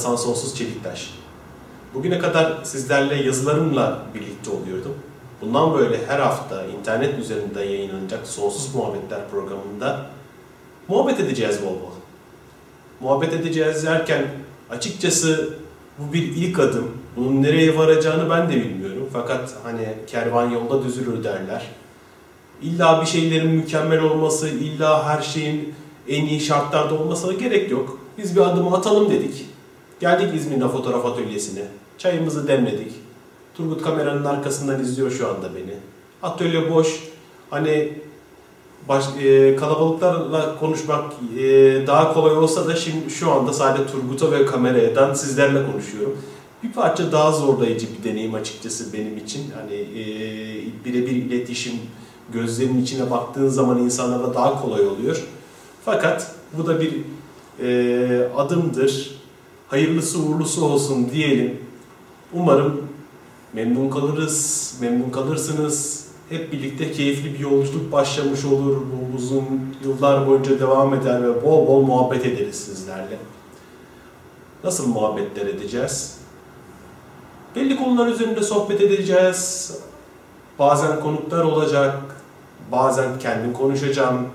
Hasan Sonsuz Çeliktaş. Bugüne kadar sizlerle yazılarımla birlikte oluyordum. Bundan böyle her hafta internet üzerinde yayınlanacak Sonsuz Muhabbetler programında muhabbet edeceğiz bol bol. Muhabbet edeceğiz derken açıkçası bu bir ilk adım. Bunun nereye varacağını ben de bilmiyorum. Fakat hani kervan yolda düzülür derler. İlla bir şeylerin mükemmel olması, illa her şeyin en iyi şartlarda olmasına gerek yok. Biz bir adım atalım dedik. Geldik İzmir'de fotoğraf atölyesine. Çayımızı demledik. Turgut kameranın arkasından izliyor şu anda beni. Atölye boş. Hani baş, e, kalabalıklarla konuşmak e, daha kolay olsa da şimdi şu anda sadece Turgut'a ve kameradan sizlerle konuşuyorum. Bir parça daha zorlayıcı bir deneyim açıkçası benim için. Hani e, birebir iletişim, gözlerinin içine baktığın zaman insanlara daha kolay oluyor. Fakat bu da bir e, adımdır. Hayırlısı uğurlusu olsun diyelim. Umarım memnun kalırız, memnun kalırsınız. Hep birlikte keyifli bir yolculuk başlamış olur. Bu uzun yıllar boyunca devam eder ve bol bol muhabbet ederiz sizlerle. Nasıl muhabbetler edeceğiz? Belli konular üzerinde sohbet edeceğiz. Bazen konuklar olacak, bazen kendim konuşacağım.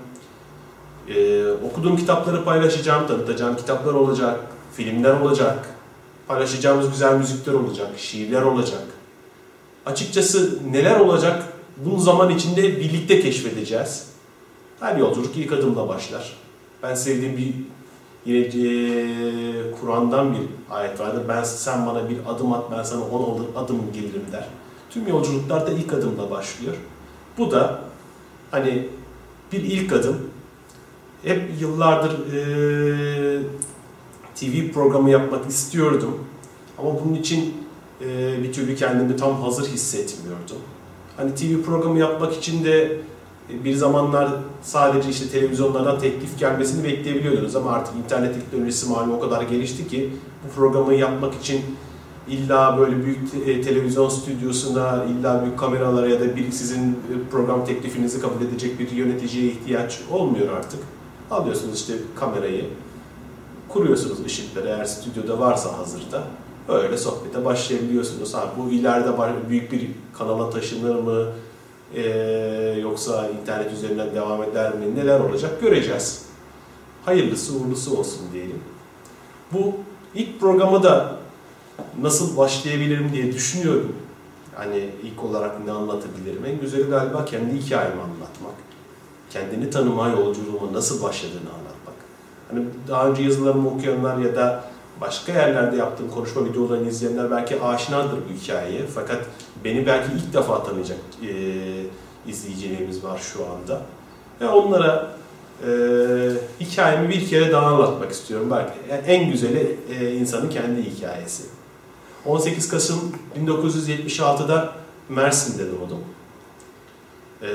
Ee, okuduğum kitapları paylaşacağım, tanıtacağım kitaplar olacak, filmler olacak, paylaşacağımız güzel müzikler olacak, şiirler olacak. Açıkçası neler olacak bunu zaman içinde birlikte keşfedeceğiz. Her yolculuk ilk adımla başlar. Ben sevdiğim bir yine e, Kur'an'dan bir ayet vardır. Ben sen bana bir adım at, ben sana on adım gelirim der. Tüm yolculuklar da ilk adımla başlıyor. Bu da hani bir ilk adım. Hep yıllardır e, TV programı yapmak istiyordum. Ama bunun için e, bir türlü kendimi tam hazır hissetmiyordum. Hani TV programı yapmak için de bir zamanlar sadece işte televizyonlardan teklif gelmesini bekleyebiliyordunuz ama artık internet teknolojisi malum o kadar gelişti ki bu programı yapmak için illa böyle büyük e, televizyon stüdyosuna, illa büyük kameralara ya da bir sizin e, program teklifinizi kabul edecek bir yöneticiye ihtiyaç olmuyor artık. Alıyorsunuz işte kamerayı, kuruyorsunuz ışıkları eğer stüdyoda varsa hazırda. Öyle sohbete başlayabiliyorsunuz. Ha, bu ileride büyük bir kanala taşınır mı? Ee, yoksa internet üzerinden devam eder mi? Neler olacak göreceğiz. Hayırlısı uğurlusu olsun diyelim. Bu ilk programı da nasıl başlayabilirim diye düşünüyorum. Hani ilk olarak ne anlatabilirim? En güzeli galiba kendi hikayemi anlatmak. Kendini tanıma yolculuğuma nasıl başladığını anlatmak. Hani daha önce yazılarımı okuyanlar ya da başka yerlerde yaptığım konuşma videolarını izleyenler belki aşinadır bu hikayeye. Fakat beni belki ilk defa tanıyacak e, izleyicilerimiz var şu anda. Ve onlara e, hikayemi bir kere daha anlatmak istiyorum. Belki yani en güzeli e, insanın kendi hikayesi. 18 Kasım 1976'da Mersin'de doğdum. E,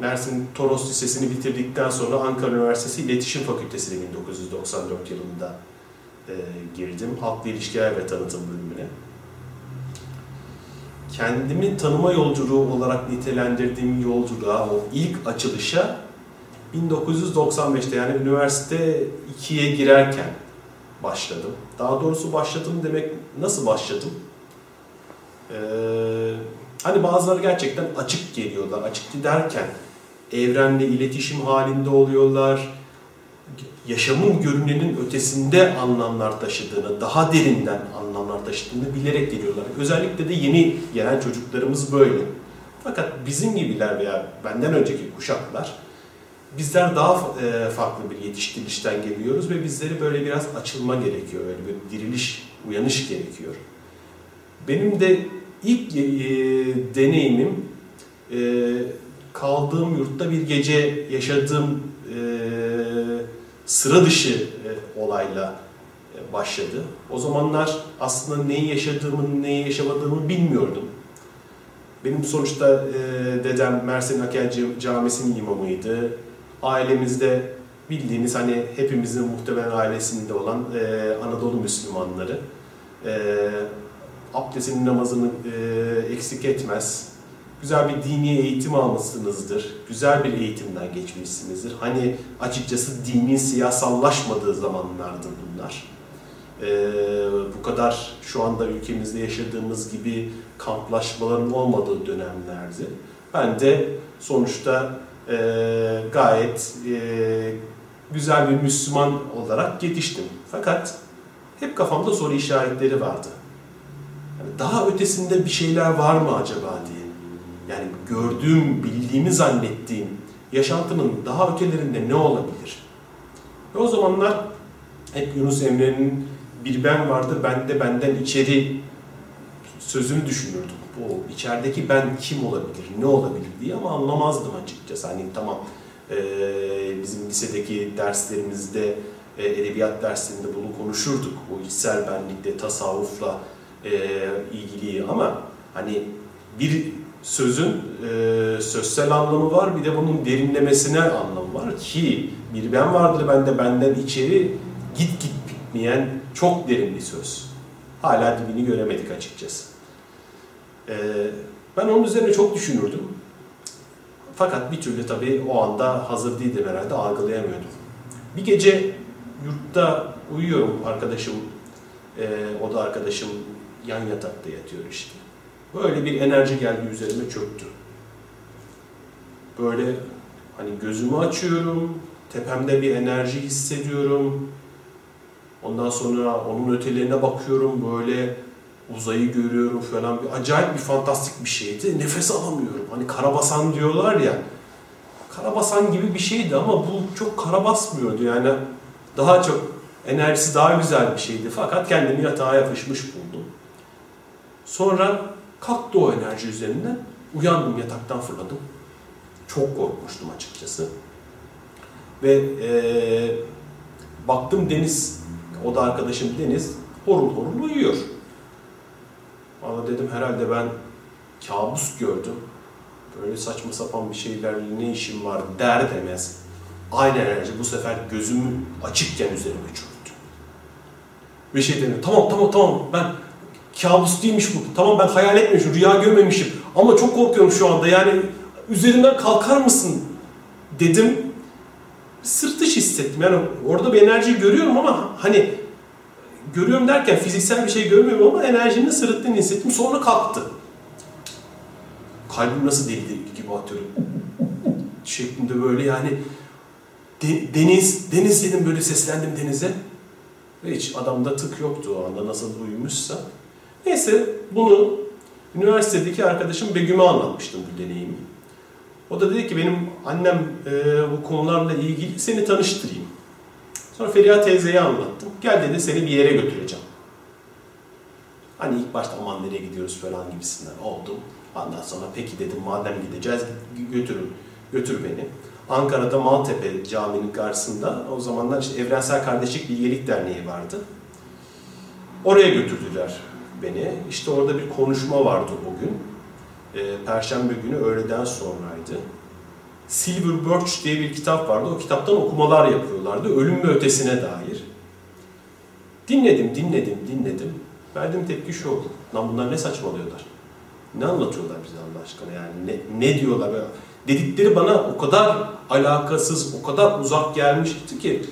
Mersin Toros Lisesi'ni bitirdikten sonra Ankara Üniversitesi İletişim Fakültesi'ne 1994 yılında e, girdim. Halkla İlişkiler ve Tanıtım bölümüne. Kendimi tanıma yolculuğu olarak nitelendirdiğim yolculuğa, o ilk açılışa 1995'te yani üniversite 2'ye girerken başladım. Daha doğrusu başladım demek nasıl başladım? Ee, hani bazıları gerçekten açık geliyorlar. Açık derken evrenle iletişim halinde oluyorlar. Yaşamın görünenin ötesinde anlamlar taşıdığını, daha derinden anlamlar taşıdığını bilerek geliyorlar. Özellikle de yeni gelen çocuklarımız böyle. Fakat bizim gibiler veya benden önceki kuşaklar bizler daha e, farklı bir yetiştirilişten geliyoruz ve bizleri böyle biraz açılma gerekiyor, böyle bir diriliş, uyanış gerekiyor. Benim de ilk e, deneyimim e, kaldığım yurtta bir gece yaşadığım sıra dışı olayla başladı. O zamanlar aslında neyi yaşadığımı, neyi yaşamadığımı bilmiyordum. Benim sonuçta dedem Mersin Akel Camisi'nin imamıydı ailemizde bildiğiniz hani hepimizin muhtemelen ailesinde olan e, Anadolu Müslümanları e, abdestini namazını e, eksik etmez. güzel bir dini eğitim almışsınızdır. Güzel bir eğitimden geçmişsinizdir. Hani açıkçası dinin siyasallaşmadığı zamanlardı bunlar. Ee, bu kadar şu anda ülkemizde yaşadığımız gibi kamplaşmaların olmadığı dönemlerdi. Ben de sonuçta e, gayet e, güzel bir Müslüman olarak yetiştim. Fakat hep kafamda soru işaretleri vardı. Yani daha ötesinde bir şeyler var mı acaba diye. Yani gördüğüm, bildiğimi zannettiğim yaşantının daha ötelerinde ne olabilir? Ve o zamanlar hep Yunus Emre'nin bir ben vardır, ben de benden içeri sözünü düşünürdüm. Bu içerideki ben kim olabilir, ne olabilir diye ama anlamazdım açıkçası. Hani tamam e, bizim lisedeki derslerimizde, e, edebiyat derslerinde bunu konuşurduk. Bu içsel benlikle, tasavvufla e, ilgili ama hani bir sözün e, sözsel anlamı var bir de bunun derinlemesine anlamı var ki bir ben vardır bende benden içeri git git bitmeyen çok derin bir söz. Hala dibini göremedik açıkçası. E, ben onun üzerine çok düşünürdüm. Fakat bir türlü tabii o anda hazır değildim herhalde algılayamıyordum. Bir gece yurtta uyuyorum arkadaşım, e, o da arkadaşım yan yatakta yatıyor işte. Böyle bir enerji geldi üzerime çöktü. Böyle hani gözümü açıyorum, tepemde bir enerji hissediyorum. Ondan sonra onun ötelerine bakıyorum böyle uzayı görüyorum falan. Bir, acayip bir fantastik bir şeydi. Nefes alamıyorum. Hani karabasan diyorlar ya. Karabasan gibi bir şeydi ama bu çok karabasmıyordu yani. Daha çok enerjisi daha güzel bir şeydi. Fakat kendimi yatağa yapışmış buldum. Sonra kalktı o enerji üzerinden. Uyandım yataktan fırladım. Çok korkmuştum açıkçası. Ve ee, baktım Deniz, o da arkadaşım Deniz, horul horul uyuyor. Ama dedim herhalde ben kabus gördüm. Böyle saçma sapan bir şeylerle ne işim var der demez. Aynı enerji bu sefer gözümü açıkken üzerime çöktü. Bir şey demiyor. Tamam tamam tamam ben kabus değilmiş bu. Tamam ben hayal etmemişim, rüya görmemişim. Ama çok korkuyorum şu anda. Yani üzerinden kalkar mısın dedim. Sırt dışı hissettim. Yani orada bir enerji görüyorum ama hani görüyorum derken fiziksel bir şey görmüyorum ama enerjinin sırıttığını hissettim. Sonra kalktı. Kalbim nasıl deli gibi atıyorum. Şeklinde böyle yani de, deniz, deniz dedim böyle seslendim denize. Ve hiç adamda tık yoktu o anda nasıl uyumuşsa. Neyse bunu üniversitedeki arkadaşım Begüm'e anlatmıştım bu deneyimi. O da dedi ki benim annem e, bu konularla ilgili seni tanıştırayım. Sonra Feriha teyzeye anlattım. Gel dedi seni bir yere götüreceğim. Hani ilk başta aman nereye gidiyoruz falan gibisinden oldum. Ondan sonra peki dedim madem gideceğiz götürün, götür beni. Ankara'da Maltepe Camii'nin karşısında o zamanlar işte Evrensel Kardeşlik Bilgelik Derneği vardı. Oraya götürdüler beni. İşte orada bir konuşma vardı o gün. E, Perşembe günü öğleden sonraydı. Silver Birch diye bir kitap vardı. O kitaptan okumalar yapıyorlardı. Ölüm ve ötesine dair. Dinledim, dinledim, dinledim. Verdiğim tepki şu oldu. Lan bunlar ne saçmalıyorlar? Ne anlatıyorlar bize Allah aşkına yani? Ne, ne diyorlar? Dedikleri bana o kadar alakasız, o kadar uzak gelmişti ki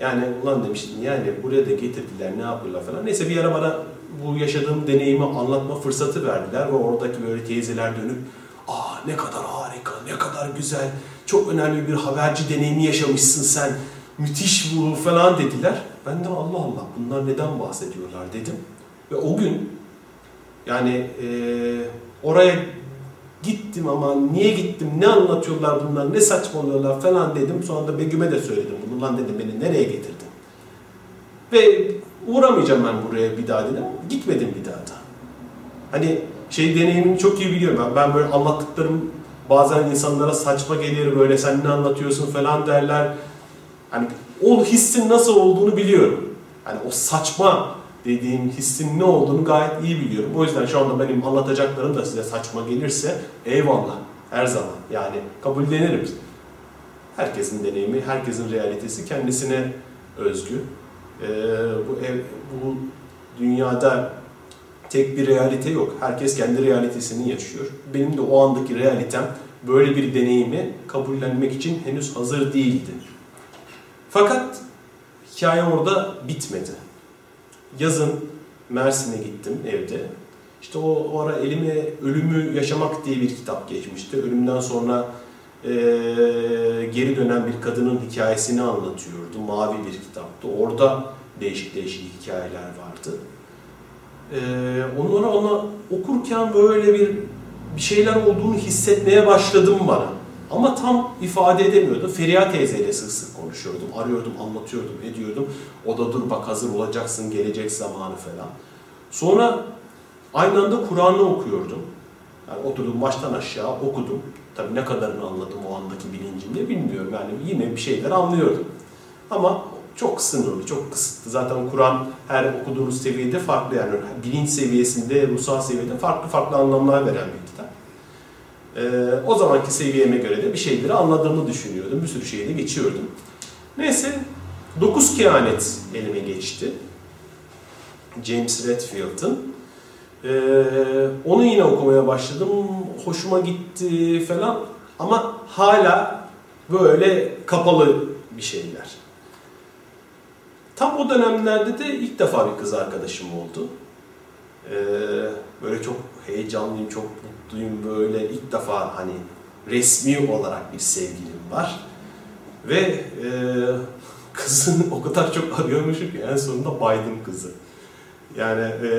yani ulan demiştim yani buraya da getirdiler ne yapıyorlar falan. Neyse bir ara bana bu yaşadığım deneyimi anlatma fırsatı verdiler ve oradaki böyle teyzeler dönüp aa ne kadar harika, ne kadar güzel, çok önemli bir haberci deneyimi yaşamışsın sen, müthiş bu falan dediler. Ben de Allah Allah bunlar neden bahsediyorlar dedim. Ve o gün yani e, oraya gittim ama niye gittim, ne anlatıyorlar bunlar, ne saçmalıyorlar falan dedim. Sonra da Begüm'e de söyledim bunu. Lan dedim beni nereye getirdin? Ve uğramayacağım ben buraya bir daha dedim. Gitmedim bir daha da. Hani şey deneyimini çok iyi biliyorum. Ben, ben böyle anlattıklarım bazen insanlara saçma gelir böyle sen ne anlatıyorsun falan derler. Hani o hissin nasıl olduğunu biliyorum. Hani o saçma dediğim hissin ne olduğunu gayet iyi biliyorum. O yüzden şu anda benim anlatacaklarım da size saçma gelirse eyvallah her zaman yani kabullenirim. Herkesin deneyimi, herkesin realitesi kendisine özgü. Ee, bu ev, bu dünyada tek bir realite yok. Herkes kendi realitesini yaşıyor. Benim de o andaki realitem böyle bir deneyimi kabullenmek için henüz hazır değildi. Fakat hikaye orada bitmedi. Yazın Mersin'e gittim evde. İşte o, o ara elime Ölümü Yaşamak diye bir kitap geçmişti. Ölümden sonra e, geri dönen bir kadının hikayesini anlatıyordu. Mavi bir kitaptı. Orada değişik değişik hikayeler vardı. E, onları ona okurken böyle bir bir şeyler olduğunu hissetmeye başladım bana. Ama tam ifade edemiyordum. Feriha teyzeyle sık sık konuşuyordum. Arıyordum, anlatıyordum, ediyordum. O da dur bak hazır olacaksın, gelecek zamanı falan. Sonra aynı anda Kur'an'ı okuyordum. Yani oturdum baştan aşağı okudum. Tabii ne kadarını anladım o andaki bilincimde bilmiyorum. Yani yine bir şeyler anlıyordum. Ama çok sınırlı, çok kısıtlı. Zaten Kur'an her okuduğunuz seviyede farklı yani bilinç seviyesinde, ruhsal seviyede farklı farklı anlamlar veren bir kitap. Ee, o zamanki seviyeme göre de bir şeyleri anladığımı düşünüyordum. Bir sürü şeyi de geçiyordum. Neyse, Dokuz Kehanet elime geçti. James Redfield'ın. Ee, onu yine okumaya başladım. Hoşuma gitti falan. Ama hala böyle kapalı bir şeyler. Tam o dönemlerde de ilk defa bir kız arkadaşım oldu. Ee, böyle çok heyecanlıyım, çok mutluyum. Böyle ilk defa hani resmi olarak bir sevgilim var. Ve e, kızın o kadar çok arıyormuşum ki en sonunda baydım kızı. Yani e,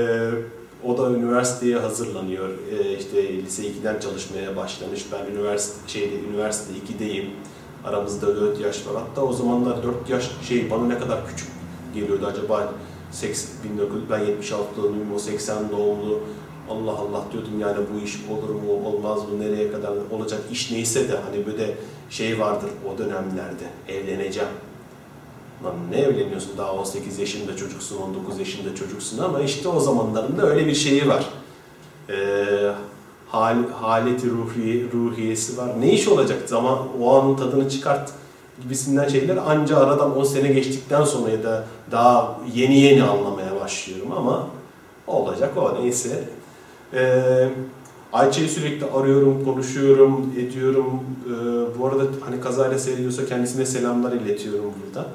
o da üniversiteye hazırlanıyor. E, işte lise 2'den çalışmaya başlamış. Ben üniversite şeyde üniversite 2'deyim. Aramızda 4 yaş var. Hatta o zamanlar 4 yaş şey bana ne kadar küçük geliyordu acaba 80, 19, ben 76 doğumluyum, o 80 doğumlu. Allah Allah diyordum yani bu iş olur mu, olmaz mı, nereye kadar olacak iş neyse de hani böyle şey vardır o dönemlerde evleneceğim. Lan ne evleniyorsun daha 18 yaşında çocuksun, 19 yaşında çocuksun ama işte o zamanlarında öyle bir şeyi var. Ee, hal, haleti ruhiye, ruhiyesi var. Ne iş olacak zaman o anın tadını çıkart gibisinden şeyler anca aradan 10 sene geçtikten sonra ya da daha yeni yeni anlamaya başlıyorum ama olacak o neyse. Ee, Ayça'yı sürekli arıyorum, konuşuyorum, ediyorum. Ee, bu arada hani kazayla seyrediyorsa kendisine selamlar iletiyorum burada.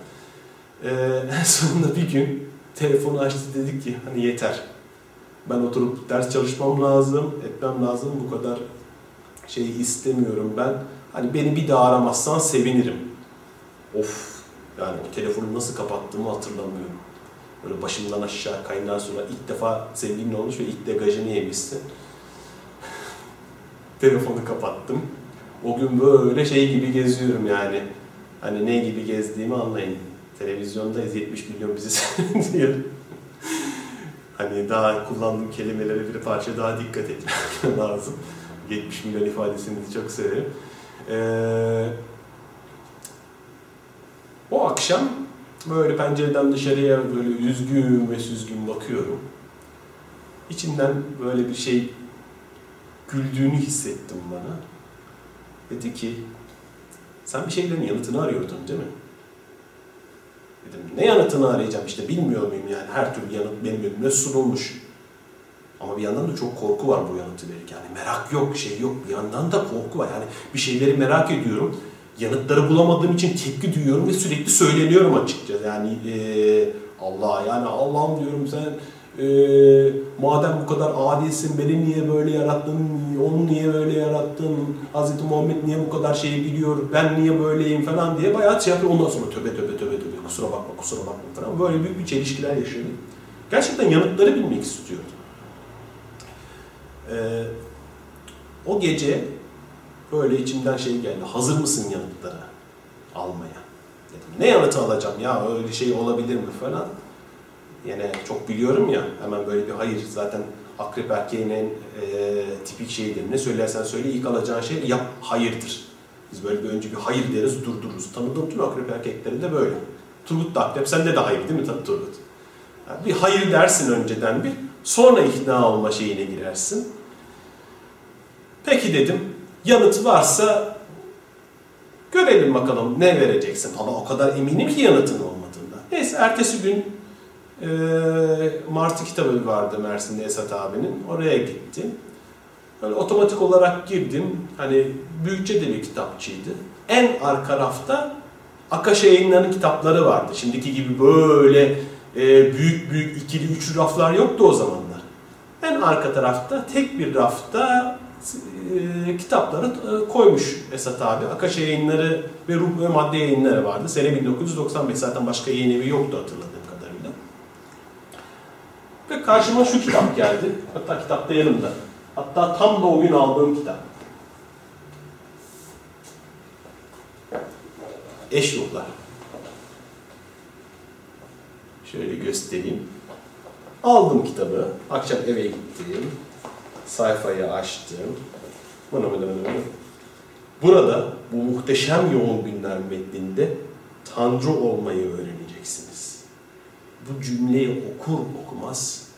Ee, en sonunda bir gün telefonu açtı dedik ki hani yeter. Ben oturup ders çalışmam lazım, etmem lazım. Bu kadar şeyi istemiyorum ben. Hani beni bir daha aramazsan sevinirim. Of yani telefonu nasıl kapattığımı hatırlamıyorum. Böyle başımdan aşağı kayından sonra ilk defa sevgilimle olmuş ve ilk degajını yemişsin. Telefonu kapattım. O gün böyle şey gibi geziyorum yani. Hani ne gibi gezdiğimi anlayın. Televizyondayız 70 milyon bizi seyrediyor. hani daha kullandığım kelimelere bir parça daha dikkat etmek lazım. 70 milyon ifadesini de çok severim. Ee, o akşam böyle pencereden dışarıya böyle üzgün ve süzgün bakıyorum. İçimden böyle bir şey güldüğünü hissettim bana. Dedi ki, sen bir şeylerin yanıtını arıyordun değil mi? Dedim, ne yanıtını arayacağım işte bilmiyor muyum yani her türlü yanıt benim önüme sunulmuş. Ama bir yandan da çok korku var bu yanıtı verirken. Yani merak yok, şey yok. Bir yandan da korku var. Yani bir şeyleri merak ediyorum. Yanıtları bulamadığım için tepki duyuyorum ve sürekli söyleniyorum açıkçası. Yani e, Allah yani Allah'ım diyorum sen e, madem bu kadar adilsin beni niye böyle yarattın, onu niye böyle yarattın, Hz. Muhammed niye bu kadar şeyi biliyor, ben niye böyleyim falan diye bayağı şey yapıyor. Ondan sonra töbe töbe töbe kusura bakma kusura bakma falan böyle büyük bir çelişkiler yaşıyordum. Gerçekten yanıtları bilmek istiyordum. Ee, o gece böyle içimden şey geldi. Hazır mısın yanıtları almaya? Dedim. Ne yanıtı alacağım ya öyle şey olabilir mi falan. Yine çok biliyorum ya hemen böyle bir hayır zaten akrep erkeğinin e, tipik şeyidir. Ne söylersen söyle ilk alacağın şey yap hayırdır. Biz böyle bir önce bir hayır deriz durdururuz. Tanıdığım tüm akrep erkekleri de böyle. Turgut da akrep sende de hayır değil mi Turgut? Yani bir hayır dersin önceden bir sonra ikna olma şeyine girersin. Peki dedim yanıt varsa görelim bakalım ne vereceksin. Ama o kadar eminim ki yanıtın olmadığında. Neyse ertesi gün e, Martı kitabı vardı Mersin'de Esat abinin. Oraya gittim. Böyle otomatik olarak girdim. Hani büyükçe de bir kitapçıydı. En arka rafta Akaş yayınlarının kitapları vardı. Şimdiki gibi böyle e, büyük büyük ikili üçlü raflar yoktu o zamanlar. En arka tarafta tek bir rafta e, kitapları e, koymuş Esat abi. Akaş yayınları ve Ruh ve Madde yayınları vardı. Sene 1995 zaten başka yayın evi yoktu hatırladığım kadarıyla. Ve karşıma şu kitap geldi. Hatta kitap da yanımda. Hatta tam da o gün aldığım kitap. Eş ruhlar. Şöyle göstereyim. Aldım kitabı. Akşam eve gittim. Sayfayı açtım. Bana bana bana. Burada bu muhteşem yoğun günler metninde Tanrı olmayı öğreneceksiniz. Bu cümleyi okur okumaz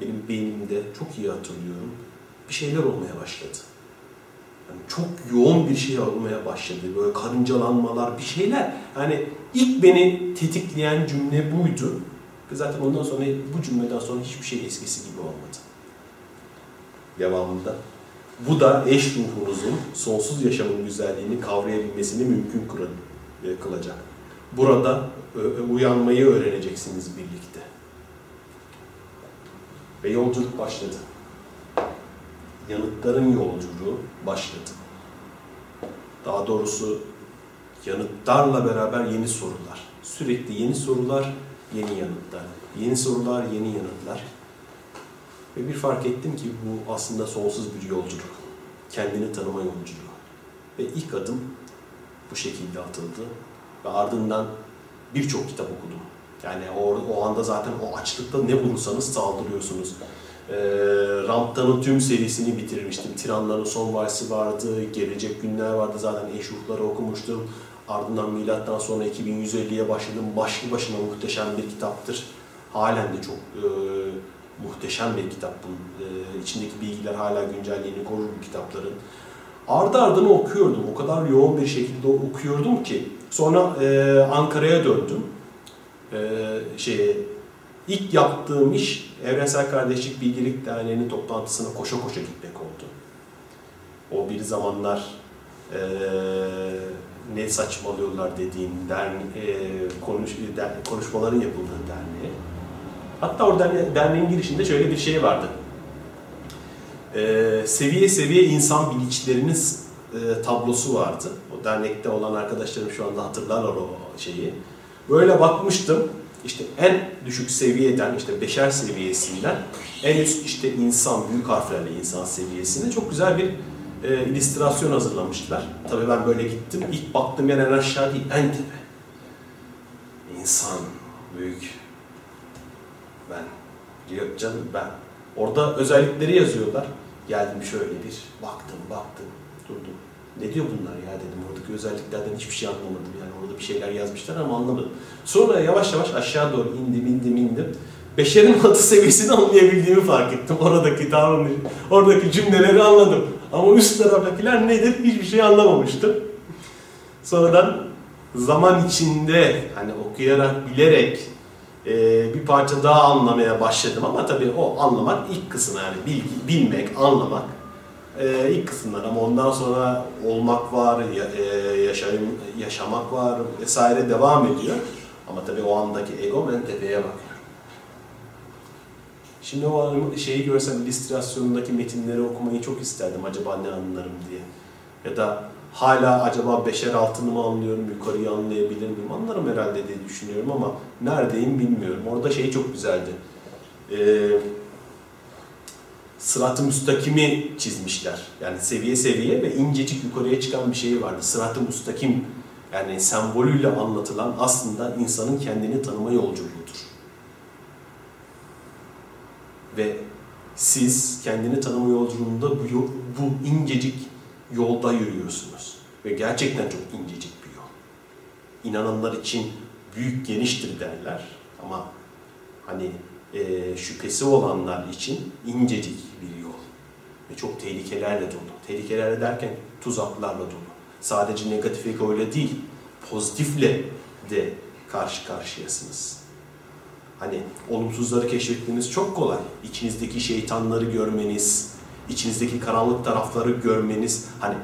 benim beynimde çok iyi hatırlıyorum bir şeyler olmaya başladı. Yani çok yoğun bir şey olmaya başladı. Böyle karıncalanmalar, bir şeyler. Yani ilk beni tetikleyen cümle buydu. Ve zaten ondan sonra bu cümleden sonra hiçbir şey eskisi gibi olmadı. Devamında. Bu da eş ruhunuzun sonsuz yaşamın güzelliğini kavrayabilmesini mümkün e, kılacak. Burada uyanmayı öğreneceksiniz birlikte. Ve yolculuk başladı yanıtların yolculuğu başladı. Daha doğrusu yanıtlarla beraber yeni sorular. Sürekli yeni sorular, yeni yanıtlar. Yeni sorular, yeni yanıtlar. Ve bir fark ettim ki bu aslında sonsuz bir yolculuk. Kendini tanıma yolculuğu. Ve ilk adım bu şekilde atıldı. Ve ardından birçok kitap okudum. Yani o, o anda zaten o açlıkta ne bulursanız saldırıyorsunuz. E, Ramp'tanın tüm serisini bitirmiştim. Tiranların son valsi vardı, Gelecek Günler vardı zaten Eşruhları okumuştum. Ardından milattan sonra 2150'ye başladım. Başlı başına muhteşem bir kitaptır. Halen de çok e, muhteşem bir kitap bu. E, içindeki bilgiler hala güncelliğini korur bu kitapların. Ardı ardına okuyordum. O kadar yoğun bir şekilde okuyordum ki. Sonra e, Ankara'ya döndüm. E, şeye, ilk yaptığım iş Evrensel Kardeşlik Bilgilik Derneği'nin toplantısına koşa koşa gitmek oldu. O bir zamanlar e, ne saçmalıyorlar dediğim derne, e, konuş, der, konuşmaların yapıldığı derneğe. Hatta o derne, derneğin girişinde şöyle bir şey vardı. E, seviye seviye insan bilinçlerinin e, tablosu vardı. O dernekte olan arkadaşlarım şu anda hatırlarlar o şeyi. Böyle bakmıştım işte en düşük seviyeden işte beşer seviyesinden en üst işte insan büyük harflerle insan seviyesine çok güzel bir e, illüstrasyon hazırlamışlar. Tabii ben böyle gittim. İlk baktım yer en aşağı değil, en tepe. İnsan, büyük. Ben. Diyor canım ben. Orada özellikleri yazıyorlar. Geldim şöyle bir baktım, baktım, durdum. Ne diyor bunlar ya dedim. Oradaki özelliklerden hiçbir şey anlamadım. Yani orada bir şeyler yazmışlar ama anlamadım. Sonra yavaş yavaş aşağı doğru indim, indim, indim. Beşerin adı seviyesini anlayabildiğimi fark ettim. Oradaki davranış, oradaki cümleleri anladım. Ama üst taraftakiler nedir hiçbir şey anlamamıştım. Sonradan zaman içinde hani okuyarak, bilerek e, bir parça daha anlamaya başladım ama tabii o anlamak ilk kısım yani bilgi, bilmek, anlamak e, ilk kısımlar ama ondan sonra olmak var, ya, e, yaşayım, yaşamak var vesaire devam ediyor. Ama tabii o andaki ego en tepeye bakıyor. Şimdi o şeyi görsem illüstrasyonundaki metinleri okumayı çok isterdim acaba ne anlarım diye. Ya da hala acaba beşer altını mı anlıyorum, yukarıyı anlayabilir miyim? Anlarım herhalde diye düşünüyorum ama neredeyim bilmiyorum. Orada şey çok güzeldi. Ee, sırat-ı müstakimi çizmişler. Yani seviye seviye ve incecik yukarıya çıkan bir şey vardı. Sırat-ı müstakim yani sembolüyle anlatılan aslında insanın kendini tanıma yolculuğudur. Ve siz kendini tanıma yolculuğunda bu, bu incecik yolda yürüyorsunuz. Ve gerçekten çok incecik bir yol. İnananlar için büyük geniştir derler ama hani e, şüphesi olanlar için incecik bir yol. Ve çok tehlikelerle dolu. Tehlikelerle derken tuzaklarla dolu. Sadece negatif ego öyle değil, pozitifle de karşı karşıyasınız. Hani olumsuzları keşfetmeniz çok kolay. İçinizdeki şeytanları görmeniz, içinizdeki karanlık tarafları görmeniz, hani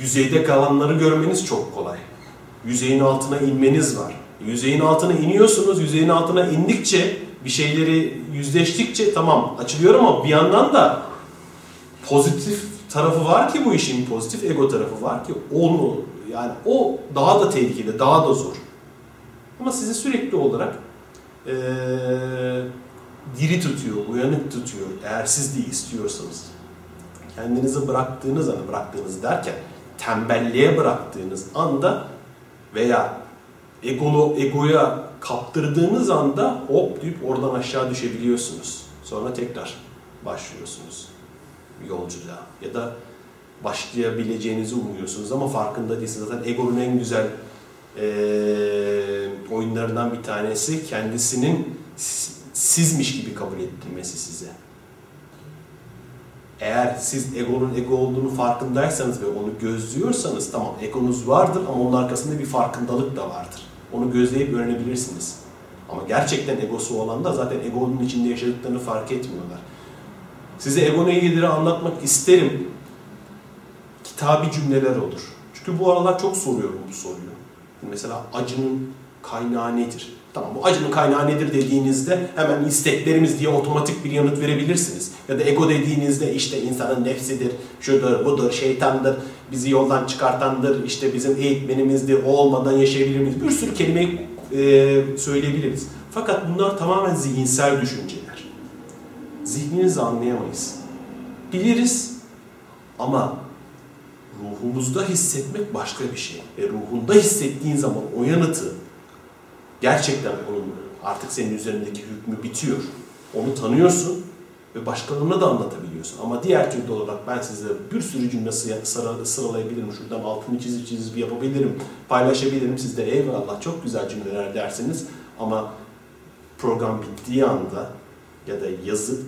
yüzeyde kalanları görmeniz çok kolay. Yüzeyin altına inmeniz var. Yüzeyin altına iniyorsunuz, yüzeyin altına indikçe bir şeyleri yüzleştikçe tamam açılıyor ama bir yandan da pozitif tarafı var ki bu işin pozitif ego tarafı var ki onu yani o daha da tehlikeli, daha da zor. Ama sizi sürekli olarak ee, diri tutuyor, uyanık tutuyor eğer siz de istiyorsanız. Kendinizi bıraktığınız anda, bıraktığınız derken tembelliğe bıraktığınız anda veya egolu, egoya kaptırdığınız anda hop deyip oradan aşağı düşebiliyorsunuz. Sonra tekrar başlıyorsunuz yolculuğa ya da başlayabileceğinizi umuyorsunuz ama farkında değilsiniz. Zaten egonun en güzel e, oyunlarından bir tanesi kendisinin sizmiş gibi kabul ettirmesi size. Eğer siz egonun ego olduğunu farkındaysanız ve onu gözlüyorsanız tamam egonuz vardır ama onun arkasında bir farkındalık da vardır. Onu gözleyip öğrenebilirsiniz. Ama gerçekten egosu olan da zaten egonun içinde yaşadıklarını fark etmiyorlar. Size ego ilgili anlatmak isterim. Kitabi cümleler olur. Çünkü bu aralar çok soruyorum bu soruyu. Mesela acının kaynağı nedir? Tamam bu acının kaynağı nedir dediğinizde hemen isteklerimiz diye otomatik bir yanıt verebilirsiniz. Ya da ego dediğinizde işte insanın nefsidir, şudur, budur, şeytandır, bizi yoldan çıkartandır, işte bizim eğitmenimizdir, o olmadan yaşayabilir miyiz? Bir sürü kelimeyi e, söyleyebiliriz. Fakat bunlar tamamen zihinsel düşünceler. Zihninizi anlayamayız. Biliriz ama ruhumuzda hissetmek başka bir şey. Ve ruhunda hissettiğin zaman o yanıtı gerçekten onun artık senin üzerindeki hükmü bitiyor. Onu tanıyorsun ve başkalarına da anlatabiliyorsun. Ama diğer türlü olarak ben size bir sürü cümle sıralayabilirim. Şuradan altını çizip çizip yapabilirim, paylaşabilirim. Siz de eyvallah çok güzel cümleler dersiniz. Ama program bittiği anda ya da yazı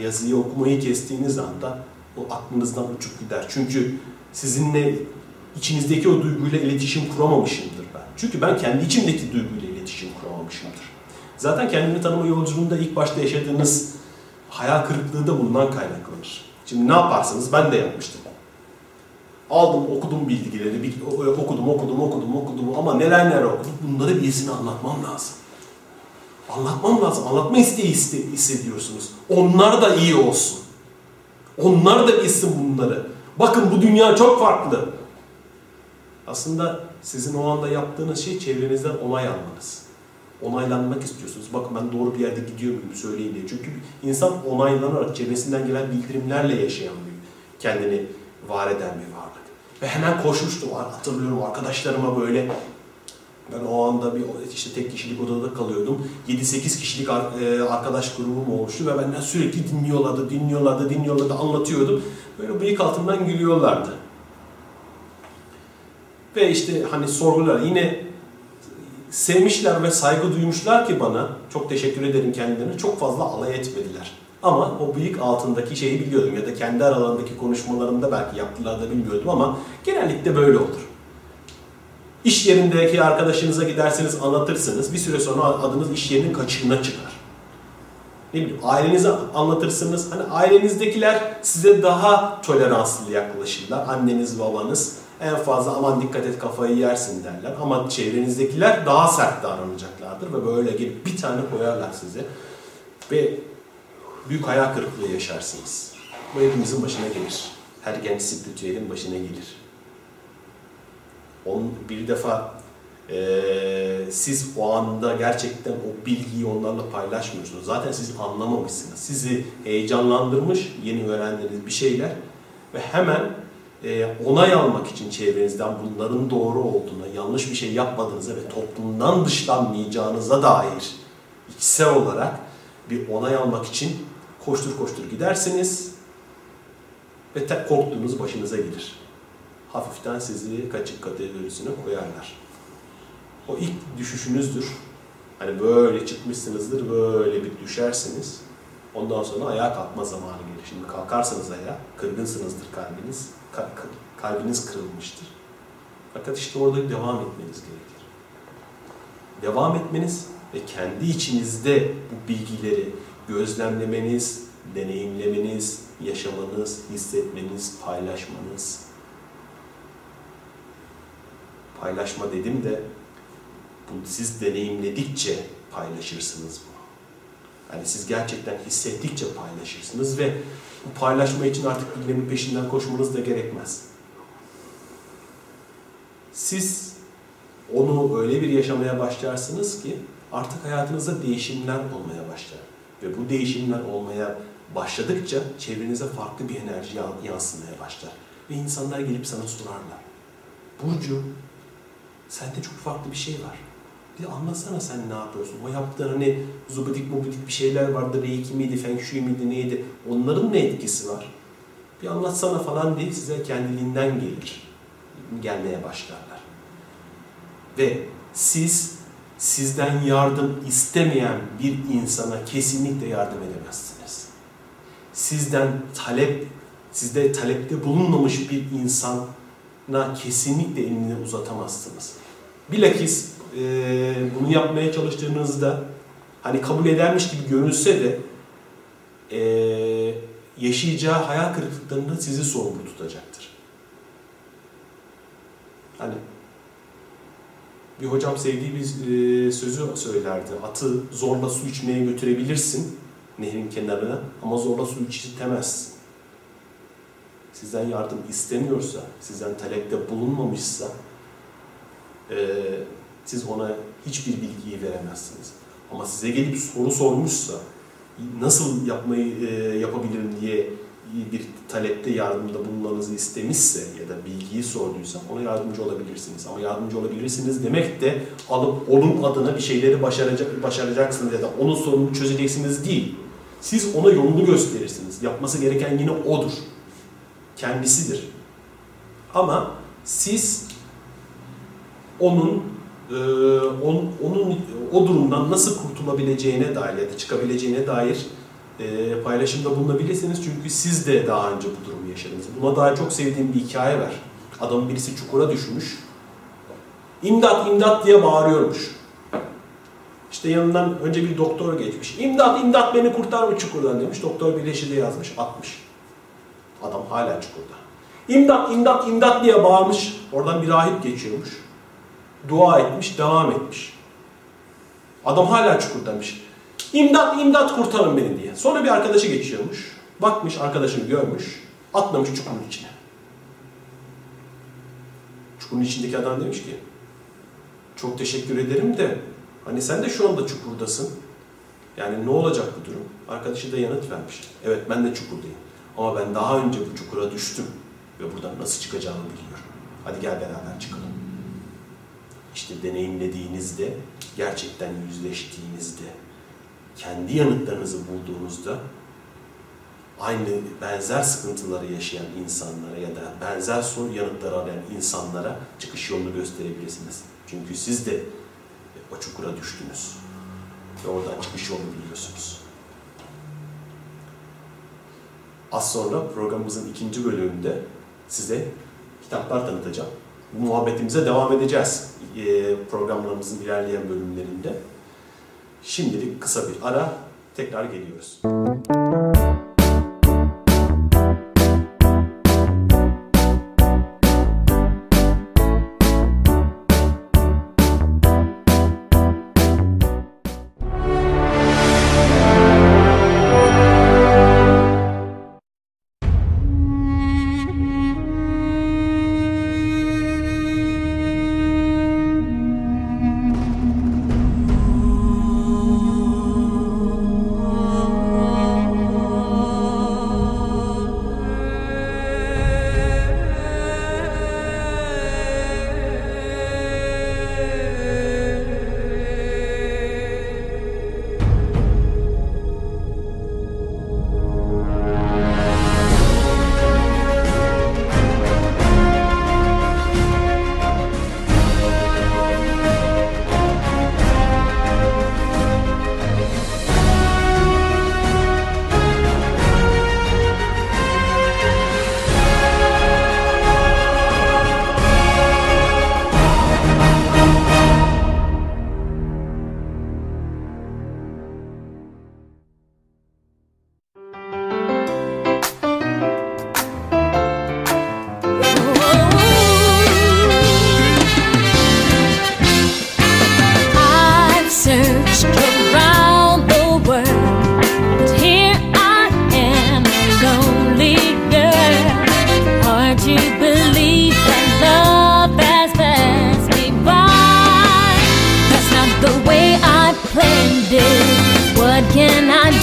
yazıyı okumayı kestiğiniz anda o aklınızdan uçup gider. Çünkü sizinle içinizdeki o duyguyla iletişim kuramamışımdır ben. Çünkü ben kendi içimdeki duyguyla iletişim kuramamışımdır. Zaten kendini tanıma yolculuğunda ilk başta yaşadığınız hayal kırıklığı da bundan kaynaklanır. Şimdi ne yaparsınız? Ben de yapmıştım. Aldım, okudum bilgileri, okudum, okudum, okudum, okudum ama neler neler okudum. Bunları birisine anlatmam lazım. Anlatmam lazım. Anlatma isteği hissediyorsunuz. Onlar da iyi olsun. Onlar da bilsin bunları. Bakın bu dünya çok farklı. Aslında sizin o anda yaptığınız şey çevrenizden onay almanız. Onaylanmak istiyorsunuz. Bakın ben doğru bir yerde gidiyor muyum söyleyin diye. Çünkü insan onaylanarak çevresinden gelen bildirimlerle yaşayan bir, kendini var eden bir varlık. Ve hemen koşmuştum hatırlıyorum arkadaşlarıma böyle ben o anda bir işte tek kişilik odada kalıyordum. 7-8 kişilik e, arkadaş grubum olmuştu ve benden sürekli dinliyorlardı, dinliyorlardı, dinliyorlardı, anlatıyordum. Böyle bıyık altından gülüyorlardı. Ve işte hani sorgular yine sevmişler ve saygı duymuşlar ki bana, çok teşekkür ederim kendilerine, çok fazla alay etmediler. Ama o bıyık altındaki şeyi biliyordum ya da kendi aralarındaki konuşmalarımda belki yaptılar da bilmiyordum ama genellikle böyle olur. İş yerindeki arkadaşınıza giderseniz anlatırsınız. Bir süre sonra adınız iş yerinin kaçığına çıkar. Ne bileyim ailenize anlatırsınız. Hani ailenizdekiler size daha toleranslı yaklaşırlar. Anneniz, babanız en fazla aman dikkat et kafayı yersin derler. Ama çevrenizdekiler daha sert davranacaklardır ve böyle gelip bir tane koyarlar size. Ve büyük hayal kırıklığı yaşarsınız. Bu hepimizin başına gelir. Her genç spiritüelin başına gelir. On, bir defa e, siz o anda gerçekten o bilgiyi onlarla paylaşmıyorsunuz. Zaten siz anlamamışsınız. Sizi heyecanlandırmış yeni öğrendiğiniz bir şeyler ve hemen e, onay almak için çevrenizden bunların doğru olduğuna, yanlış bir şey yapmadığınıza ve toplumdan dışlanmayacağınıza dair içsel olarak bir onay almak için koştur koştur gidersiniz ve tek korktuğunuz başınıza gelir hafiften sizi kaçık kategorisine koyarlar. O ilk düşüşünüzdür. Hani böyle çıkmışsınızdır, böyle bir düşersiniz. Ondan sonra ayağa kalkma zamanı gelir. Şimdi kalkarsanız ayağa, kırgınsınızdır kalbiniz. Kalbiniz kırılmıştır. Fakat işte orada devam etmeniz gerekir. Devam etmeniz ve kendi içinizde bu bilgileri gözlemlemeniz, deneyimlemeniz, yaşamanız, hissetmeniz, paylaşmanız. Paylaşma dedim de bunu siz deneyimledikçe paylaşırsınız bunu. Yani siz gerçekten hissettikçe paylaşırsınız ve bu paylaşma için artık birilerinin peşinden koşmanız da gerekmez. Siz onu öyle bir yaşamaya başlarsınız ki artık hayatınızda değişimler olmaya başlar. Ve bu değişimler olmaya başladıkça çevrenize farklı bir enerji yansımaya başlar. Ve insanlar gelip sana sorarlar. Burcu, sende çok farklı bir şey var. Bir anlatsana sen ne yapıyorsun? O yaptığın hani zubidik mubidik bir şeyler vardı. Reiki miydi, feng shui miydi, neydi? Onların ne etkisi var? Bir anlatsana falan diye size kendiliğinden gelir. Gelmeye başlarlar. Ve siz sizden yardım istemeyen bir insana kesinlikle yardım edemezsiniz. Sizden talep, sizde talepte bulunmamış bir insana kesinlikle elini uzatamazsınız. Bilakis e, bunu yapmaya çalıştığınızda hani kabul edermiş gibi görünse de e, yaşayacağı hayal kırıklıklarında sizi sorumlu tutacaktır. Hani bir hocam sevdiği bir e, sözü söylerdi. Atı zorla su içmeye götürebilirsin nehrin kenarına ama zorla su içirtemezsin. Sizden yardım istemiyorsa, sizden talepte bulunmamışsa e, siz ona hiçbir bilgiyi veremezsiniz. Ama size gelip soru sormuşsa, nasıl yapmayı e, yapabilirim diye bir talepte yardımda bulunmanızı istemişse ya da bilgiyi sorduysa ona yardımcı olabilirsiniz. Ama yardımcı olabilirsiniz demek de alıp onun adına bir şeyleri başaracak, başaracaksınız ya da onun sorununu çözeceksiniz değil. Siz ona yolunu gösterirsiniz. Yapması gereken yine odur. Kendisidir. Ama siz onun e, on, onun o durumdan nasıl kurtulabileceğine dair ya da çıkabileceğine dair e, paylaşımda bulunabilirsiniz. Çünkü siz de daha önce bu durumu yaşadınız. Buna daha çok sevdiğim bir hikaye var. Adamın birisi çukura düşmüş. İmdat imdat diye bağırıyormuş. İşte yanından önce bir doktor geçmiş. İmdat imdat beni kurtar mı çukurdan demiş. Doktor bir reçete yazmış atmış. Adam hala çukurda. İmdat imdat imdat diye bağırmış. Oradan bir rahip geçiyormuş. Dua etmiş devam etmiş. Adam hala çukurdaymış. İmdat imdat kurtarın beni diye. Sonra bir arkadaşı geçiyormuş. Bakmış arkadaşını görmüş. Atlamış çukurun içine. Çukurun içindeki adam demiş ki çok teşekkür ederim de hani sen de şu anda çukurdasın. Yani ne olacak bu durum? Arkadaşı da yanıt vermiş. Evet ben de çukurdayım. Ama ben daha önce bu çukura düştüm. Ve buradan nasıl çıkacağımı biliyorum. Hadi gel beraber çıkalım. İşte deneyimlediğinizde, gerçekten yüzleştiğinizde, kendi yanıtlarınızı bulduğunuzda aynı benzer sıkıntıları yaşayan insanlara ya da benzer soru yanıtları arayan insanlara çıkış yolunu gösterebilirsiniz. Çünkü siz de o çukura düştünüz ve oradan çıkış yolunu biliyorsunuz. Az sonra programımızın ikinci bölümünde size kitaplar tanıtacağım. Bu muhabbetimize devam edeceğiz programlarımızın ilerleyen bölümlerinde. Şimdilik kısa bir ara, tekrar geliyoruz. hoş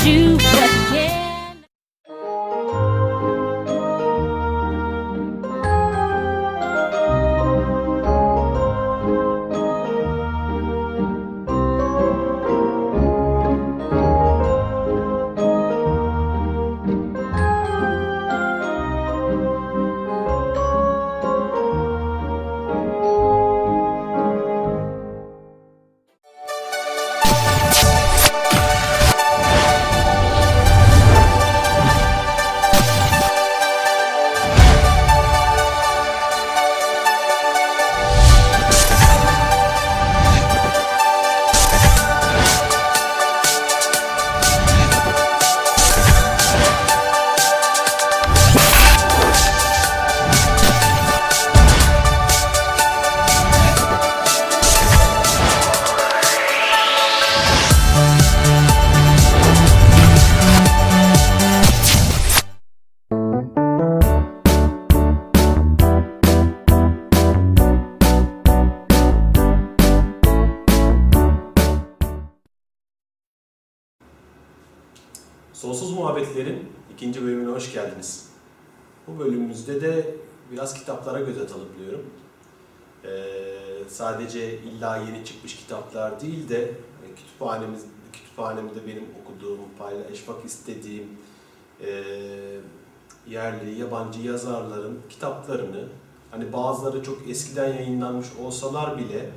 you, kitaplar değil de e, kütüphanemiz, kütüphanemde benim okuduğum, paylaşmak istediğim e, yerli, yabancı yazarların kitaplarını, hani bazıları çok eskiden yayınlanmış olsalar bile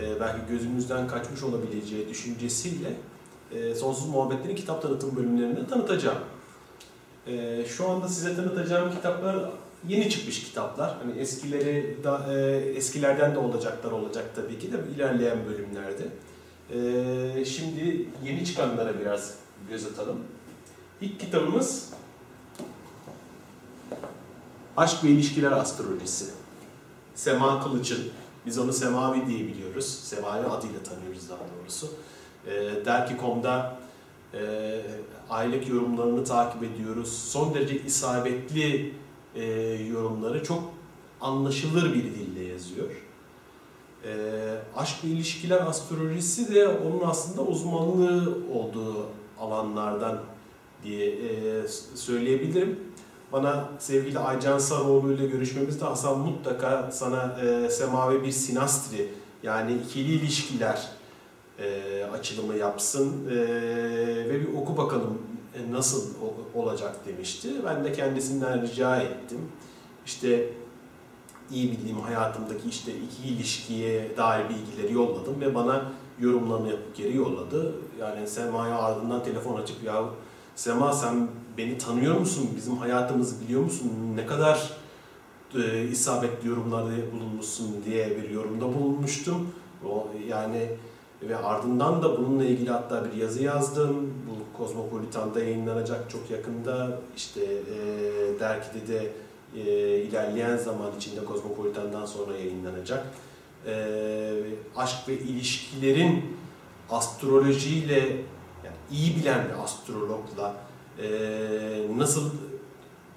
e, belki gözümüzden kaçmış olabileceği düşüncesiyle e, Sonsuz Muhabbetlerin kitap tanıtım bölümlerini tanıtacağım. E, şu anda size tanıtacağım kitaplar yeni çıkmış kitaplar. Hani eskileri da, e, eskilerden de olacaklar olacak tabii ki de ilerleyen bölümlerde. E, şimdi yeni çıkanlara biraz göz atalım. İlk kitabımız Aşk ve İlişkiler Astrolojisi. Sema Kılıç'ın, biz onu Semavi diye biliyoruz. Semavi adıyla tanıyoruz daha doğrusu. E, Derki.com'da e, aylık yorumlarını takip ediyoruz. Son derece isabetli e, yorumları çok anlaşılır bir dille yazıyor. E, aşk ve ilişkiler astrolojisi de onun aslında uzmanlığı olduğu alanlardan diye e, söyleyebilirim. Bana sevgili Aycan Sarıoğlu ile görüşmemizde Hasan mutlaka sana e, semavi bir sinastri yani ikili ilişkiler e, açılımı yapsın e, ve bir oku bakalım nasıl olacak demişti. Ben de kendisinden rica ettim. İşte iyi bildiğim hayatımdaki işte iki ilişkiye dair bilgileri yolladım ve bana yorumlarını yapıp geri yolladı. Yani Sema'ya ardından telefon açıp ya Sema sen beni tanıyor musun? Bizim hayatımızı biliyor musun? Ne kadar e, isabetli yorumlarda bulunmuşsun diye bir yorumda bulunmuştum. O yani ve ardından da bununla ilgili hatta bir yazı yazdım. Bu Kozmopolitan'da yayınlanacak çok yakında. İşte e, dergide de e, ilerleyen zaman içinde Kozmopolitan'dan sonra yayınlanacak. E, aşk ve ilişkilerin astrolojiyle yani iyi bilen bir astrologla e, nasıl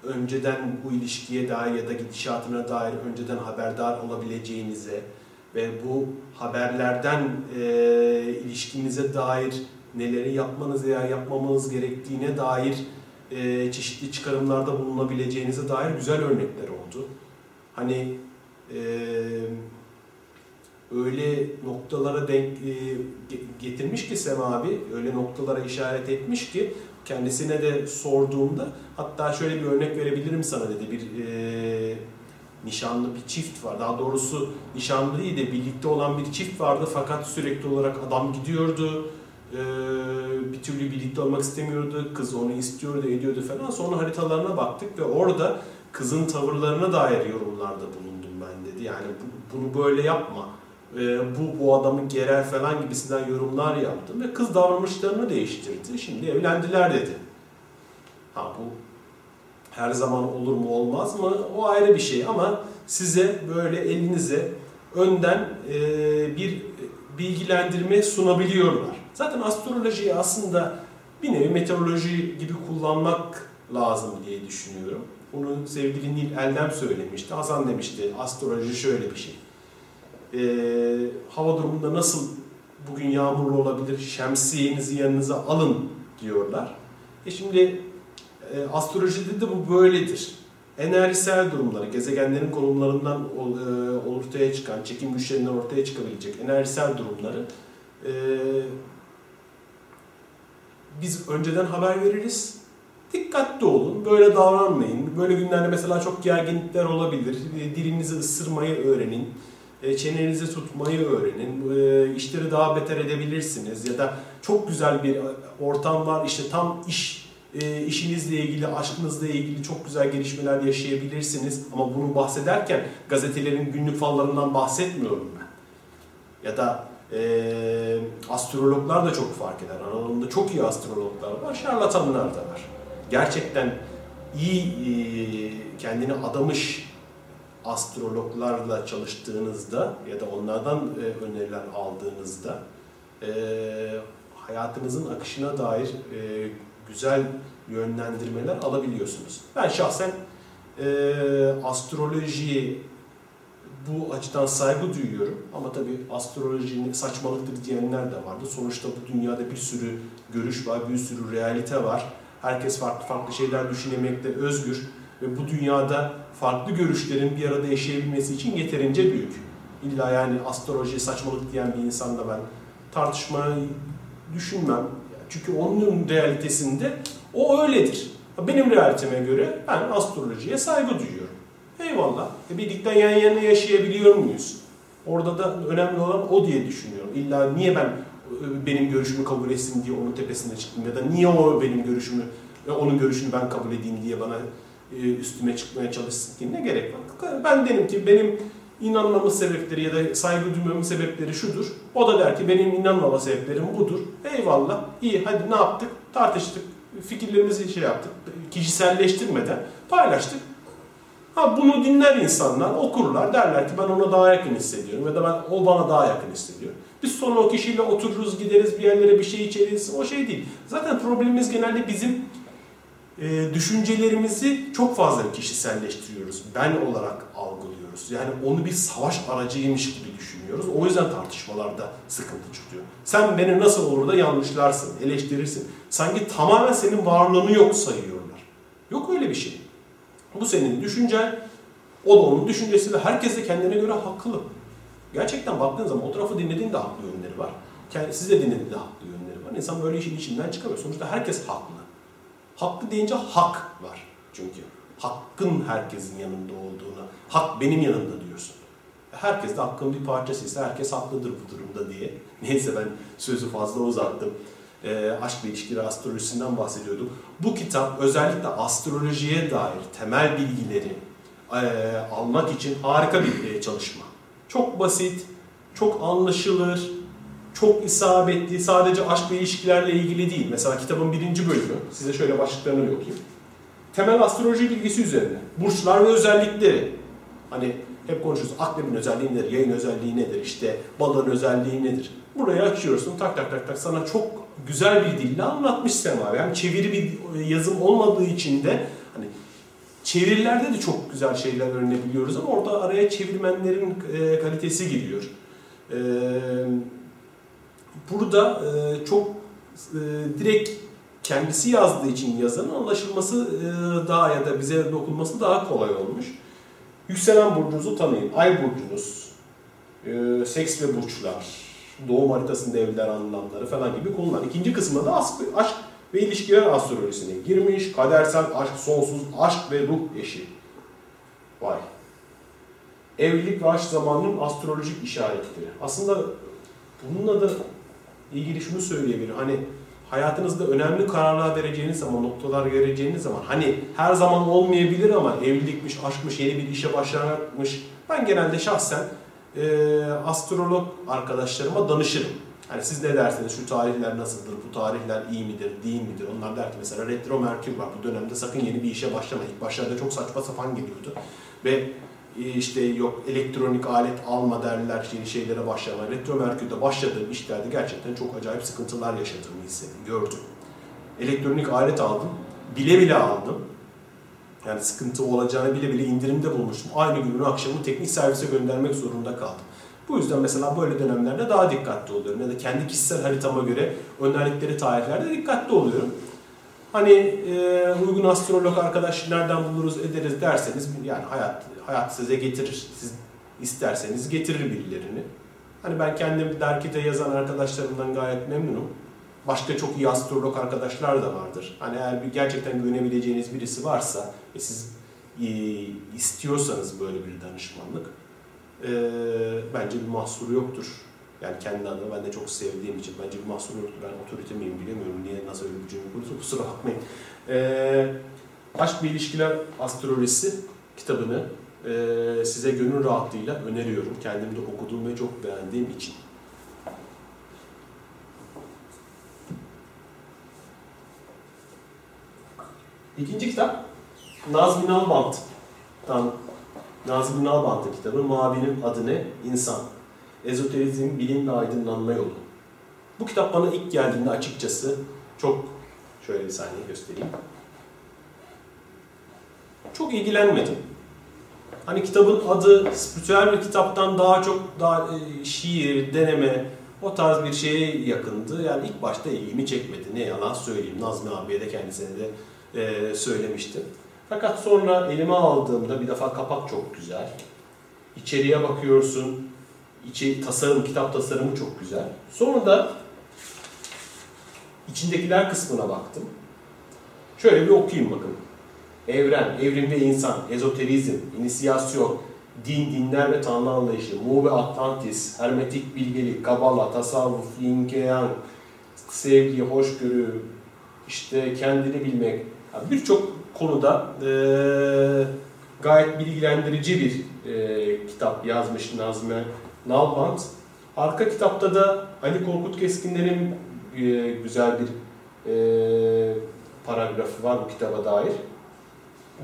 önceden bu ilişkiye dair ya da gidişatına dair önceden haberdar olabileceğinize, ve bu haberlerden e, ilişkinize dair neleri yapmanız veya yapmamanız gerektiğine dair e, çeşitli çıkarımlarda bulunabileceğinize dair güzel örnekler oldu. Hani e, öyle noktalara denk e, getirmiş ki Sema abi, öyle noktalara işaret etmiş ki kendisine de sorduğumda hatta şöyle bir örnek verebilirim sana dedi bir e, nişanlı bir çift var. Daha doğrusu nişanlı değil de birlikte olan bir çift vardı fakat sürekli olarak adam gidiyordu. Ee, bir türlü birlikte olmak istemiyordu. Kız onu istiyordu, ediyordu falan. Sonra haritalarına baktık ve orada kızın tavırlarına dair yorumlarda bulundum ben dedi. Yani bunu böyle yapma. Ee, bu bu adamı gerer falan gibisinden yorumlar yaptım ve kız davranışlarını değiştirdi. Şimdi evlendiler dedi. Ha bu her zaman olur mu olmaz mı o ayrı bir şey ama size böyle elinize önden e, bir bilgilendirme sunabiliyorlar. Zaten astrolojiyi aslında bir nevi meteoroloji gibi kullanmak lazım diye düşünüyorum. Bunu sevgili Nil Eldem söylemişti. Hasan demişti astroloji şöyle bir şey. Ee, hava durumunda nasıl bugün yağmurlu olabilir şemsiyenizi yanınıza alın diyorlar. E şimdi e, astrolojide de bu böyledir. Enerjisel durumları, gezegenlerin konumlarından e, ortaya çıkan, çekim güçlerinden ortaya çıkabilecek enerjisel durumları e, biz önceden haber veririz. Dikkatli olun, böyle davranmayın. Böyle günlerde mesela çok gerginlikler olabilir. E, dilinizi ısırmayı öğrenin. E, çenenizi tutmayı öğrenin. E, işleri daha beter edebilirsiniz. Ya da çok güzel bir ortam var. İşte tam iş işinizle ilgili, aşkınızla ilgili çok güzel gelişmeler yaşayabilirsiniz. Ama bunu bahsederken gazetelerin günlük fallarından bahsetmiyorum ben. Ya da e, astrologlar da çok fark eder. Aralarında çok iyi astrologlar var, şarlatanlar da var. Gerçekten iyi e, kendini adamış astrologlarla çalıştığınızda ya da onlardan e, öneriler aldığınızda e, hayatınızın akışına dair e, güzel yönlendirmeler alabiliyorsunuz. Ben şahsen e, astrolojiyi bu açıdan saygı duyuyorum. Ama tabii astrolojinin saçmalıktır diyenler de vardı. Sonuçta bu dünyada bir sürü görüş var, bir sürü realite var. Herkes farklı farklı şeyler düşünemekte özgür ve bu dünyada farklı görüşlerin bir arada yaşayabilmesi için yeterince büyük. İlla yani astroloji saçmalık diyen bir insanla ben tartışmayı düşünmem. Çünkü onun realitesinde o öyledir. Benim realiteme göre ben astrolojiye saygı duyuyorum. Eyvallah. E birlikte yan yana yaşayabiliyor muyuz? Orada da önemli olan o diye düşünüyorum. İlla niye ben e, benim görüşümü kabul etsin diye onun tepesine çıktım ya da niye o benim görüşümü ve onun görüşünü ben kabul edeyim diye bana e, üstüme çıkmaya çalışsın ki ne gerek var? Ben derim ki benim inanmamın sebepleri ya da saygı duymamın sebepleri şudur. O da der ki benim inanmama sebeplerim budur. Eyvallah. İyi hadi ne yaptık? Tartıştık. Fikirlerimizi şey yaptık. Kişiselleştirmeden paylaştık. Ha bunu dinler insanlar, okurlar, derler ki ben ona daha yakın hissediyorum ya da ben o bana daha yakın hissediyor. Biz sonra o kişiyle otururuz, gideriz bir yerlere bir şey içeriz, o şey değil. Zaten problemimiz genelde bizim e, düşüncelerimizi çok fazla kişiselleştiriyoruz. Ben olarak algılıyoruz. Yani onu bir savaş aracıymış gibi düşünüyoruz. O yüzden tartışmalarda sıkıntı çıkıyor. Sen beni nasıl olur da yanlışlarsın, eleştirirsin. Sanki tamamen senin varlığını yok sayıyorlar. Yok öyle bir şey. Bu senin düşüncen, o da onun düşüncesi ve herkes de kendine göre haklı. Gerçekten baktığın zaman o tarafı dinlediğinde haklı yönleri var. Siz de dinlediğinde haklı yönleri var. İnsan böyle işin içinden çıkamıyor. Sonuçta herkes haklı. Haklı deyince hak var çünkü. Hakkın herkesin yanında olduğuna, hak benim yanında diyorsun. Herkes de hakkın bir parçasıysa herkes haklıdır bu durumda diye. Neyse ben sözü fazla uzattım. E, aşk ve ilişkiler astrolojisinden bahsediyorduk. Bu kitap özellikle astrolojiye dair temel bilgileri e, almak için harika bir e, çalışma. Çok basit, çok anlaşılır, çok isabetli, sadece aşk ve ilişkilerle ilgili değil. Mesela kitabın birinci bölümü, size şöyle başlıklarını okuyayım. Temel astroloji bilgisi üzerine. Burçlar ve özellikleri. Hani hep konuşuyoruz. Akrebin özelliği nedir? Yayın özelliği nedir? İşte balığın özelliği nedir? Burayı açıyorsun tak tak tak tak sana çok güzel bir dille anlatmış Sema. Yani çeviri bir yazım olmadığı için de hani çevirilerde de çok güzel şeyler öğrenebiliyoruz ama orada araya çevirmenlerin e, kalitesi giriyor. E, burada e, çok e, direkt kendisi yazdığı için yazanın anlaşılması e, daha ya da bize dokunması daha kolay olmuş. Yükselen burcunuzu tanıyın. Ay burcunuz, e, seks ve burçlar, doğum haritasında evler anlamları falan gibi konular. İkinci kısımda da aşk ve ilişkiler astrolojisine girmiş. Kadersel aşk, sonsuz aşk ve ruh eşi. Vay. Evlilik ve aşk zamanının astrolojik işaretleri. Aslında bununla da ilgili şunu söyleyebilirim. Hani hayatınızda önemli kararlar vereceğiniz zaman, noktalar vereceğiniz zaman hani her zaman olmayabilir ama evlilikmiş, aşkmış, yeni bir işe başlamakmış. Ben genelde şahsen e, astrolog arkadaşlarıma danışırım. Hani siz ne dersiniz, şu tarihler nasıldır, bu tarihler iyi midir, değil midir? Onlar der ki mesela retro merkür var, bu dönemde sakın yeni bir işe başlama. İlk başlarda çok saçma sapan geliyordu. Ve işte yok elektronik alet alma derler yeni şeylere başlama. Retro merkürde başladığım işlerde gerçekten çok acayip sıkıntılar yaşadığımı hissettim, gördüm. Elektronik alet aldım, bile bile aldım yani sıkıntı olacağını bile bile indirimde bulmuştum. Aynı günün akşamı teknik servise göndermek zorunda kaldım. Bu yüzden mesela böyle dönemlerde daha dikkatli oluyorum. Ya da kendi kişisel haritama göre önerlikleri tarihlerde dikkatli oluyorum. Hani e, uygun astrolog arkadaş nereden buluruz ederiz derseniz yani hayat hayat size getirir. Siz isterseniz getirir birilerini. Hani ben kendim derkite yazan arkadaşlarımdan gayet memnunum. Başka çok iyi astrolog arkadaşlar da vardır. Hani eğer bir gerçekten güvenebileceğiniz birisi varsa ve siz istiyorsanız böyle bir danışmanlık e, bence bir mahsuru yoktur. Yani kendi adıma ben de çok sevdiğim için bence bir mahsuru yoktur. Ben otorite miyim bilemiyorum. Niye nasıl öyle bir cümle kurulsa kusura bakmayın. E, Aşk ve İlişkiler Astrolojisi kitabını e, size gönül rahatlığıyla öneriyorum. Kendim de okuduğum ve çok beğendiğim için. İkinci kitap Nazmi Nalbant'tan Nazmi Nalbant'ın kitabı Mavinin Adı Ne? İnsan. Ezoterizm, bilim ve aydınlanma yolu. Bu kitap bana ilk geldiğinde açıkçası çok şöyle bir saniye göstereyim. Çok ilgilenmedim. Hani kitabın adı spiritüel bir kitaptan daha çok daha e, şiir, deneme, O tarz bir şeye yakındı. Yani ilk başta ilgimi çekmedi. Ne yalan söyleyeyim. Nazmi abiye de kendisine de e, söylemiştim. Fakat sonra elime aldığımda bir defa kapak çok güzel. İçeriye bakıyorsun. İçi tasarım, kitap tasarımı çok güzel. Sonra da içindekiler kısmına baktım. Şöyle bir okuyayım bakın. Evren, evrim ve insan, ezoterizm, inisiyasyon, din, dinler ve tanrı anlayışı, Mu ve Atlantis, hermetik bilgelik, kabala, tasavvuf, yin yang, sevgi, hoşgörü, işte kendini bilmek. Yani Birçok konuda e, gayet bilgilendirici bir e, kitap yazmış Nazmi Nalbant. Arka kitapta da Ali Korkut Keskinler'in e, güzel bir e, paragrafı var bu kitaba dair.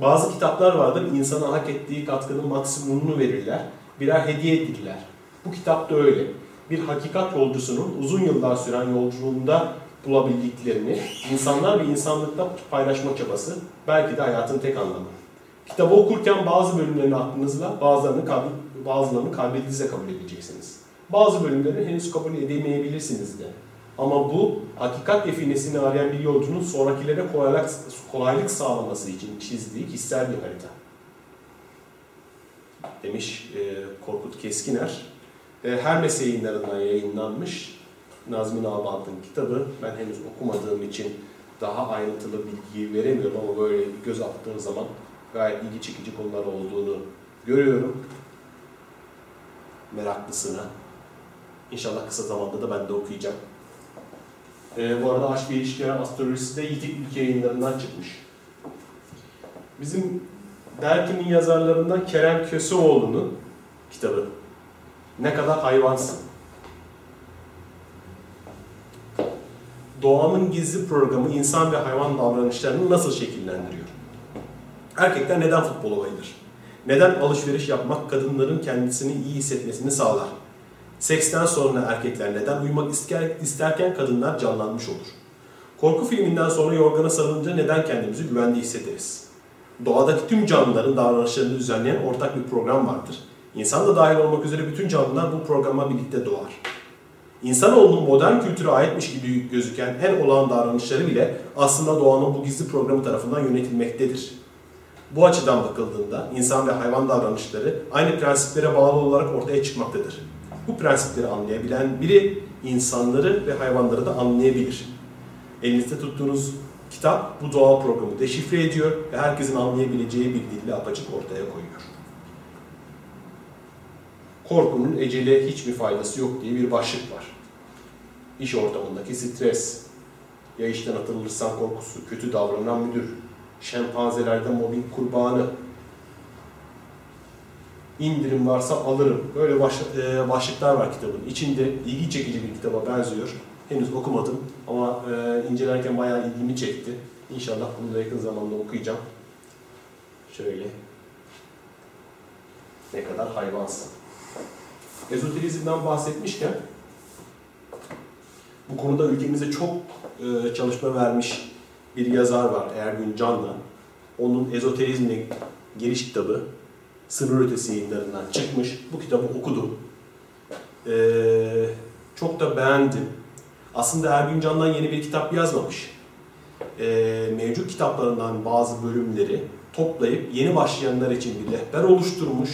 Bazı kitaplar vardır, insana hak ettiği katkının maksimumunu verirler, birer hediye edirler. Bu kitap da öyle. Bir hakikat yolcusunun uzun yıllar süren yolculuğunda bulabildiklerini insanlar ve insanlıkla paylaşma çabası belki de hayatın tek anlamı. Kitabı okurken bazı bölümlerini aklınızla, bazılarını, kalbi, bazılarını kalbinizle kabul edeceksiniz. Bazı bölümlerini henüz kabul edemeyebilirsiniz de. Ama bu hakikat definesini arayan bir yolcunun sonrakilere kolaylık, kolaylık sağlaması için çizdiği kişisel bir harita. Demiş e, Korkut Keskiner. E, Hermes yayınlarından yayınlanmış Nazmi Nalbant'ın kitabı. Ben henüz okumadığım için daha ayrıntılı bilgi veremiyorum ama böyle göz attığım zaman gayet ilgi çekici konular olduğunu görüyorum. Meraklısına. İnşallah kısa zamanda da ben de okuyacağım. Ee, bu arada Aşk ve İlişkiler Astrolojisi de Yitik Ülke yayınlarından çıkmış. Bizim Derki'nin yazarlarından Kerem Köseoğlu'nun kitabı. Ne kadar hayvansın. Doğanın gizli programı insan ve hayvan davranışlarını nasıl şekillendiriyor? Erkekler neden futbola bayılır? Neden alışveriş yapmak kadınların kendisini iyi hissetmesini sağlar? Seksten sonra erkekler neden uyumak ister, isterken kadınlar canlanmış olur? Korku filminden sonra yorgana sarılınca neden kendimizi güvende hissederiz? Doğadaki tüm canlıların davranışlarını düzenleyen ortak bir program vardır. İnsan da dahil olmak üzere bütün canlılar bu programa birlikte doğar. İnsanoğlunun modern kültüre aitmiş gibi gözüken en olağan davranışları bile aslında doğanın bu gizli programı tarafından yönetilmektedir. Bu açıdan bakıldığında insan ve hayvan davranışları aynı prensiplere bağlı olarak ortaya çıkmaktadır. Bu prensipleri anlayabilen biri insanları ve hayvanları da anlayabilir. Elinizde tuttuğunuz kitap bu doğal programı deşifre ediyor ve herkesin anlayabileceği bir dille apaçık ortaya koyuyor. Korkunun ecele hiçbir faydası yok diye bir başlık var. İş ortamındaki stres, ya işten atılırsan korkusu, kötü davranan müdür, şempanzelerde mobbing kurbanı, indirim varsa alırım. Böyle baş, e, başlıklar var kitabın. İçinde ilgi çekici bir kitaba benziyor. Henüz okumadım ama e, incelerken bayağı ilgimi çekti. İnşallah bunu da yakın zamanda okuyacağım. Şöyle. Ne kadar hayvansın. Ezoterizmden bahsetmişken bu konuda ülkemize çok e, çalışma vermiş bir yazar var Ergün Can'la. Onun Ezoterizm'in giriş kitabı Sınır Ötesi yayınlarından çıkmış. Bu kitabı okudum. Ee, çok da beğendim. Aslında Ergün Can'dan yeni bir kitap yazmamış. Ee, mevcut kitaplarından bazı bölümleri toplayıp yeni başlayanlar için bir rehber oluşturmuş.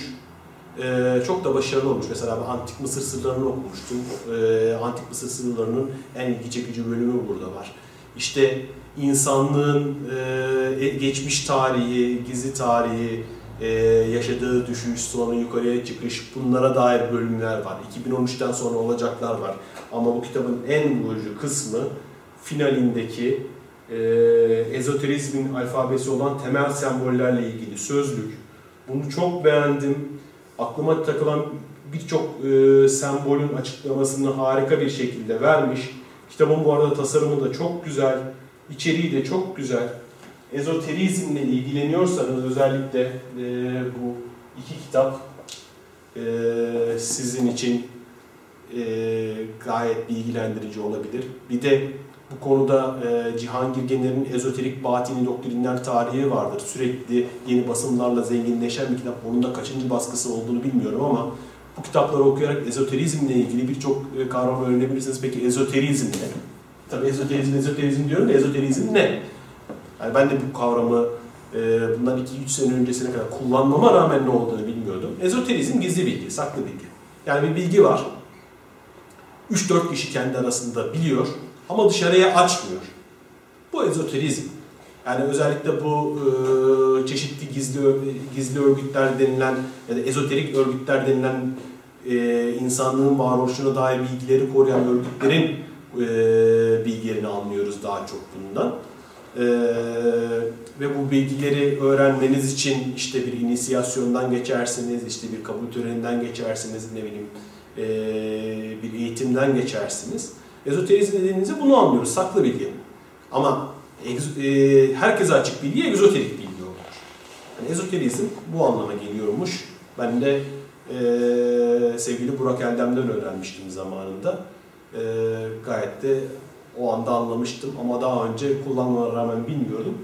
Ee, çok da başarılı olmuş. Mesela ben Antik Mısır Sırlarını okumuştum. Ee, Antik Mısır Sırlarının en ilgi çekici bölümü burada var. İşte insanlığın e, geçmiş tarihi, gizli tarihi, e, yaşadığı düşüş, sonra yukarıya çıkış bunlara dair bölümler var. 2013'ten sonra olacaklar var. Ama bu kitabın en vurucu kısmı finalindeki e, ezoterizmin alfabesi olan temel sembollerle ilgili sözlük. Bunu çok beğendim. Aklıma takılan birçok e, sembolün açıklamasını harika bir şekilde vermiş. Kitabın bu arada tasarımı da çok güzel, içeriği de çok güzel ezoterizmle ilgileniyorsanız özellikle e, bu iki kitap e, sizin için e, gayet bilgilendirici olabilir. Bir de bu konuda e, Cihangir Gener'in ezoterik batini doktrinler tarihi vardır. Sürekli yeni basımlarla zenginleşen bir kitap. Onun da kaçıncı baskısı olduğunu bilmiyorum ama Bu kitapları okuyarak ezoterizmle ilgili birçok e, kavram öğrenebilirsiniz. Peki ezoterizm ne? Tabii ezoterizm, ezoterizm diyorum da ezoterizm ne? Yani ben de bu kavramı e, bundan 2-3 sene öncesine kadar kullanmama rağmen ne olduğunu bilmiyordum. Ezoterizm gizli bilgi, saklı bilgi. Yani bir bilgi var. 3-4 kişi kendi arasında biliyor ama dışarıya açmıyor. Bu ezoterizm. Yani özellikle bu e, çeşitli gizli gizli örgütler denilen ya da ezoterik örgütler denilen e, insanlığın varoluşuna dair bilgileri koruyan örgütlerin e, bilgilerini anlıyoruz daha çok bundan. E, ve bu bilgileri öğrenmeniz için işte bir inisiyasyondan geçersiniz, işte bir kabul töreninden geçersiniz, ne bileyim e, bir eğitimden geçersiniz. Ezoterizm dediğinizde bunu anlıyoruz, saklı bilgi. Ama e, herkese açık bilgi egzoterik bilgi olur. Yani ezoterizm bu anlama geliyormuş. Ben de e, sevgili Burak Eldem'den öğrenmiştim zamanında. E, gayet de o anda anlamıştım ama daha önce kullanmama rağmen bilmiyordum.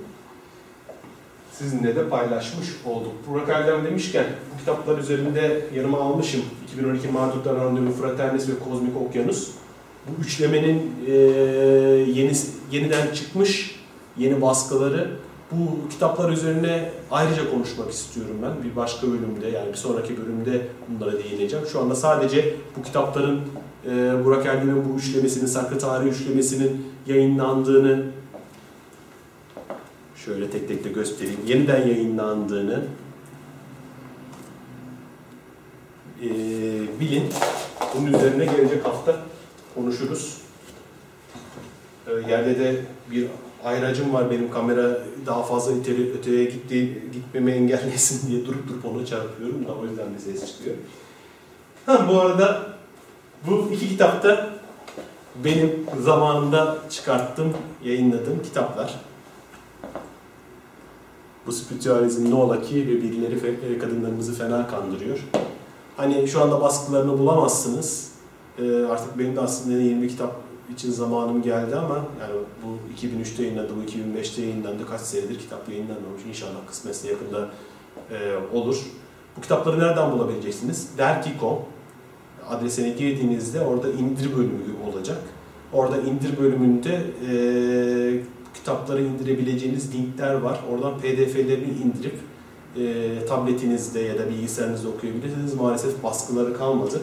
Sizinle de paylaşmış olduk. Burak Eldem demişken bu kitaplar üzerinde yanıma almışım. 2012 Mağdurlar Randevu, Fraternis ve Kozmik Okyanus. Bu üçlemenin e, yeni, yeniden çıkmış yeni baskıları bu kitaplar üzerine ayrıca konuşmak istiyorum ben. Bir başka bölümde yani bir sonraki bölümde bunlara değineceğim. Şu anda sadece bu kitapların e, Burak Ergün'ün bu üçlemesinin, Saklı Tarih üçlemesinin yayınlandığını şöyle tek tek de göstereyim. Yeniden yayınlandığını e, bilin. Bunun üzerine gelecek hafta konuşuruz. E, yerde de bir ayracım var benim kamera daha fazla öteye, öteye gitti, gitmemi engellesin diye durup durup onu çarpıyorum da o yüzden bir ses çıkıyor. Ha, bu arada bu iki kitapta benim zamanında çıkarttığım, yayınladığım kitaplar. Bu spiritüalizm ne ola ki ve birileri kadınlarımızı fena kandırıyor. Hani şu anda baskılarını bulamazsınız. Ee, artık benim de aslında yeni kitap için zamanım geldi ama yani bu 2003'te yayınlandı, bu 2005'te yayınlandı. Kaç senedir kitap yayınlanmamış. İnşallah kısmetse yakında e, olur. Bu kitapları nereden bulabileceksiniz? Derki.com adresine girdiğinizde orada indir bölümü olacak. Orada indir bölümünde e, kitapları indirebileceğiniz linkler var. Oradan pdf'lerini indirip e, tabletinizde ya da bilgisayarınızda okuyabilirsiniz. Maalesef baskıları kalmadı.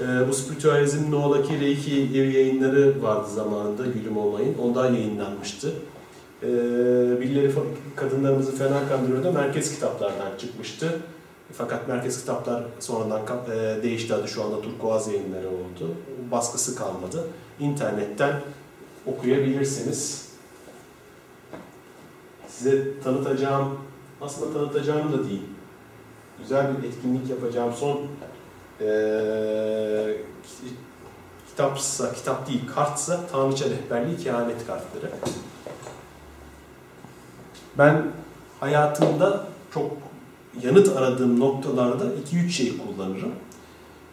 E, bu spiritüalizm No'daki Reiki yayınları vardı zamanında Gülüm Olmayın. Ondan yayınlanmıştı. E, birileri kadınlarımızı fena kandırıyordu. Merkez kitaplardan çıkmıştı. Fakat merkez kitaplar sonradan e, değişti adı şu anda Turkuaz yayınları oldu. Baskısı kalmadı. İnternetten okuyabilirsiniz. Size tanıtacağım, aslında tanıtacağım da değil. Güzel bir etkinlik yapacağım. Son kitapsa, kitap değil, kartsa Tanrıça Rehberliği Kehanet kartları. Ben hayatımda çok yanıt aradığım noktalarda 2-3 şey kullanırım.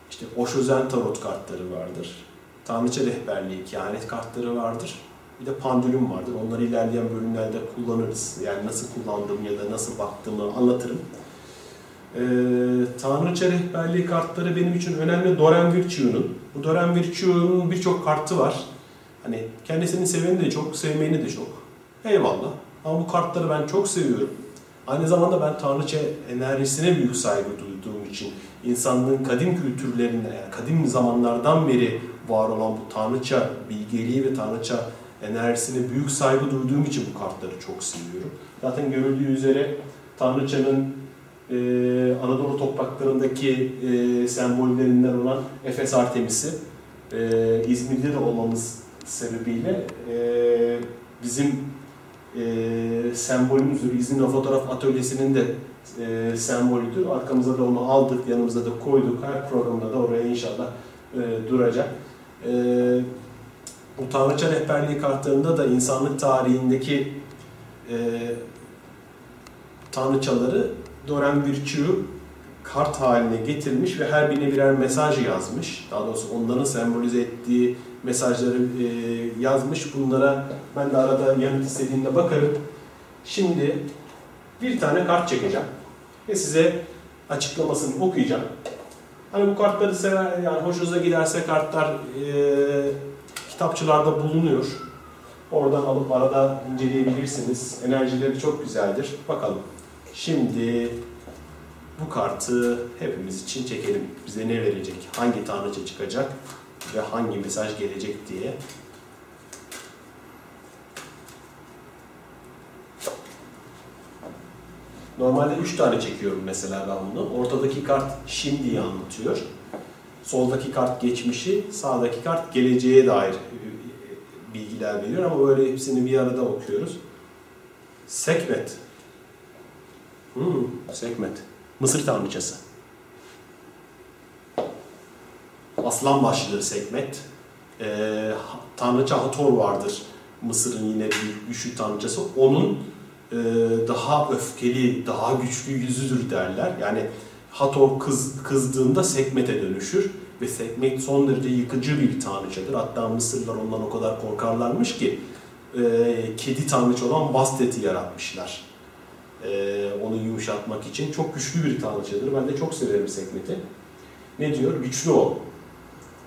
İşte Oşözen Tarot kartları vardır. Tanrıça Rehberliği Kehanet kartları vardır. Bir de pandülüm vardır. Onları ilerleyen bölümlerde kullanırız. Yani nasıl kullandığım ya da nasıl baktığımı anlatırım. Ee, Tanrıça rehberliği kartları benim için önemli Doran Virtue'nun. Bu Doran Virtue'nun birçok kartı var. Hani kendisini seveni de çok, sevmeyeni de çok. Eyvallah. Ama bu kartları ben çok seviyorum. Aynı zamanda ben Tanrıça enerjisine büyük saygı duyduğum için insanlığın kadim kültürlerinde, yani kadim zamanlardan beri var olan bu Tanrıça bilgeliği ve Tanrıça enerjisine büyük saygı duyduğum için bu kartları çok seviyorum. Zaten görüldüğü üzere Tanrıçanın e, Anadolu topraklarındaki e, sembollerinden olan Efes Artemis'i e, İzmir'de de olmamız sebebiyle e, bizim e, sembolümüzdür. İzmir Fotoğraf Atölyesi'nin de e, sembolüdür. Arkamıza da onu aldık, yanımıza da koyduk. Her programda da oraya inşallah e, duracak. E, bu Tanrıça Rehberliği kartlarında da insanlık tarihindeki e, tanrıçaları Doran Virtue kart haline getirmiş ve her birine birer mesaj yazmış. Daha doğrusu onların sembolize ettiği mesajları e, yazmış. Bunlara ben de arada yanıt istediğimde bakarım. Şimdi bir tane kart çekeceğim ve size açıklamasını okuyacağım. Hani bu kartları sever, yani hoşunuza giderse kartlar e, kitapçılarda bulunuyor. Oradan alıp arada inceleyebilirsiniz. Enerjileri çok güzeldir. Bakalım. Şimdi bu kartı hepimiz için çekelim. Bize ne verecek? Hangi tanrıça çıkacak? Ve hangi mesaj gelecek diye. Normalde 3 tane çekiyorum mesela ben bunu. Ortadaki kart şimdiyi anlatıyor. Soldaki kart geçmişi, sağdaki kart geleceğe dair e, bilgiler veriyor ama böyle hepsini bir arada okuyoruz. Sekmet. Hmm, Sekmet. Mısır tanrıçası. Aslan başlı Sekmet. Ee, tanrıça Hator vardır. Mısır'ın yine bir güçlü tanrıçası. Onun e, daha öfkeli, daha güçlü yüzüdür derler. Yani Hator kız, kızdığında Sekmet'e dönüşür ve Sekmet son derece yıkıcı bir tanrıçadır. Hatta Mısırlılar ondan o kadar korkarlarmış ki e, kedi tanrıça olan Bastet'i yaratmışlar. E, onu yumuşatmak için. Çok güçlü bir tanrıçadır. Ben de çok severim Sekmet'i. Ne diyor? Güçlü ol.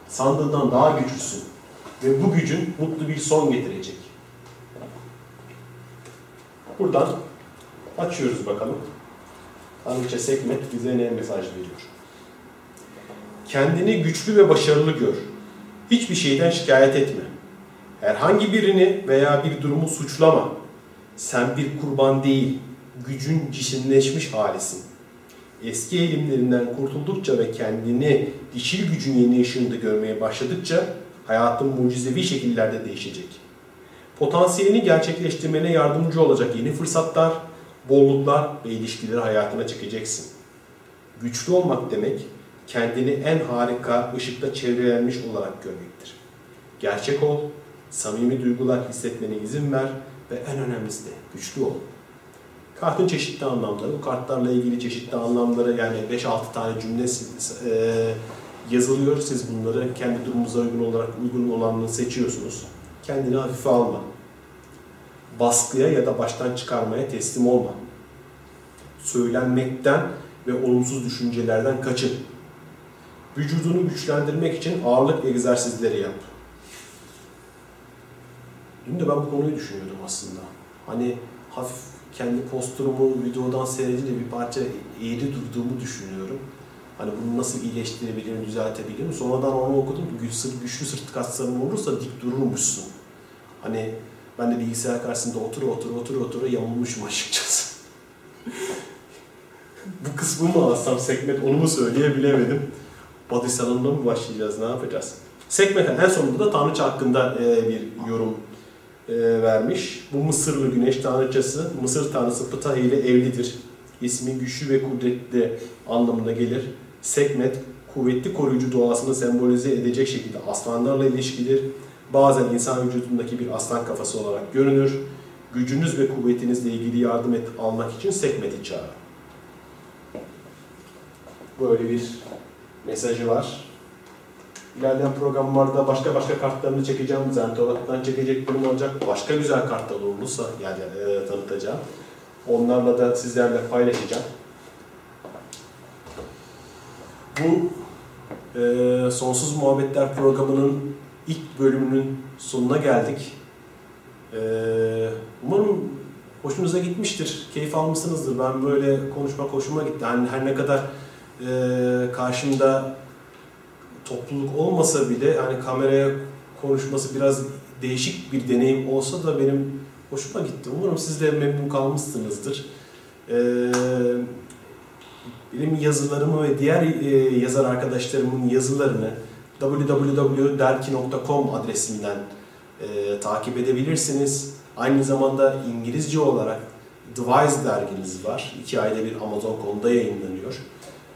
Sandığından daha güçlüsün. Ve bu gücün mutlu bir son getirecek. Buradan açıyoruz bakalım. Tanrıça Sekmet bize ne mesaj veriyor? Kendini güçlü ve başarılı gör. Hiçbir şeyden şikayet etme. Herhangi birini veya bir durumu suçlama. Sen bir kurban değil, gücün cisimleşmiş halisin. Eski eğilimlerinden kurtuldukça ve kendini dişil gücün yeni ışığında görmeye başladıkça hayatın mucizevi şekillerde değişecek. Potansiyelini gerçekleştirmene yardımcı olacak yeni fırsatlar, bolluklar ve ilişkileri hayatına çekeceksin. Güçlü olmak demek, kendini en harika ışıkta çevrelenmiş olarak görmektir. Gerçek ol, samimi duygular hissetmene izin ver ve en önemlisi de güçlü ol. Kartın çeşitli anlamları, bu kartlarla ilgili çeşitli anlamları yani 5-6 tane cümle e, yazılıyor. Siz bunları kendi durumunuza uygun olarak uygun olanını seçiyorsunuz. Kendini hafife alma. Baskıya ya da baştan çıkarmaya teslim olma. Söylenmekten ve olumsuz düşüncelerden kaçın. Vücudunu güçlendirmek için ağırlık egzersizleri yap. Dün de ben bu konuyu düşünüyordum aslında. Hani hafif kendi posturumu videodan seyredince bir parça eğri durduğumu düşünüyorum. Hani bunu nasıl iyileştirebilirim, düzeltebilirim. Sonradan onu okudum. Güçlü, güçlü sırt kasların olursa dik dururmuşsun. Hani ben de bilgisayar karşısında otur otur otur otur yamulmuşum açıkçası. Bu kısmı mı alsam sekmet onu mu söyleyebilemedim. Body salonuna mı başlayacağız, ne yapacağız? Sekmet'in en sonunda da Tanrıça hakkında bir yorum vermiş. Bu Mısırlı güneş tanrıçası, Mısır tanrısı Ptah ile evlidir. İsmi güçlü ve kudretli anlamına gelir. Sekmet, kuvvetli koruyucu doğasını sembolize edecek şekilde aslanlarla ilişkidir. Bazen insan vücudundaki bir aslan kafası olarak görünür. Gücünüz ve kuvvetinizle ilgili yardım et, almak için Sekmet'i çağırın. Böyle bir mesajı var. İlerleyen programlarda başka başka kartlarını çekeceğim. Zentolat'tan çekeceklerim olacak. Başka güzel kartlar olursa yani e, tanıtacağım. Onlarla da sizlerle paylaşacağım. Bu e, Sonsuz Muhabbetler programının ilk bölümünün sonuna geldik. E, umarım hoşunuza gitmiştir, keyif almışsınızdır. Ben böyle konuşmak hoşuma gitti. Yani her ne kadar e, karşımda topluluk olmasa bile yani kameraya konuşması biraz değişik bir deneyim olsa da benim hoşuma gitti. Umarım siz de memnun kalmışsınızdır. Ee, benim yazılarımı ve diğer e, yazar arkadaşlarımın yazılarını www.derki.com adresinden e, takip edebilirsiniz. Aynı zamanda İngilizce olarak Device derginiz var. İki ayda bir Amazon.com'da yayınlanıyor.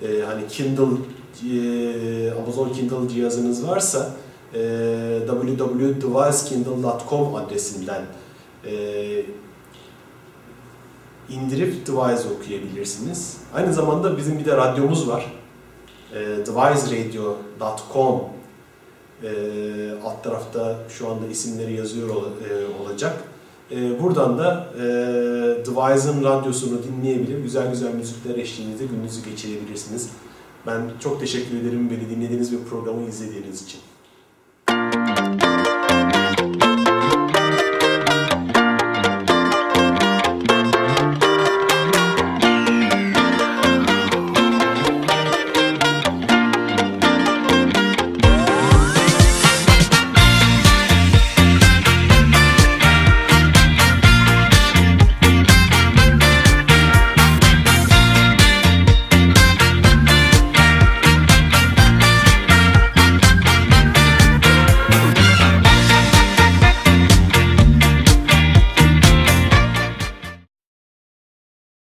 E, hani Kindle e, Amazon Kindle cihazınız varsa e, www.devicekindle.com adresinden e, indirip Device okuyabilirsiniz. Aynı zamanda bizim bir de radyomuz var. E, deviceradio.com e, alt tarafta şu anda isimleri yazıyor e, olacak. Buradan da e, Device'ın radyosunu dinleyebilir, güzel güzel müzikler eşliğinde gününüzü geçirebilirsiniz. Ben çok teşekkür ederim beni dinlediğiniz ve programı izlediğiniz için.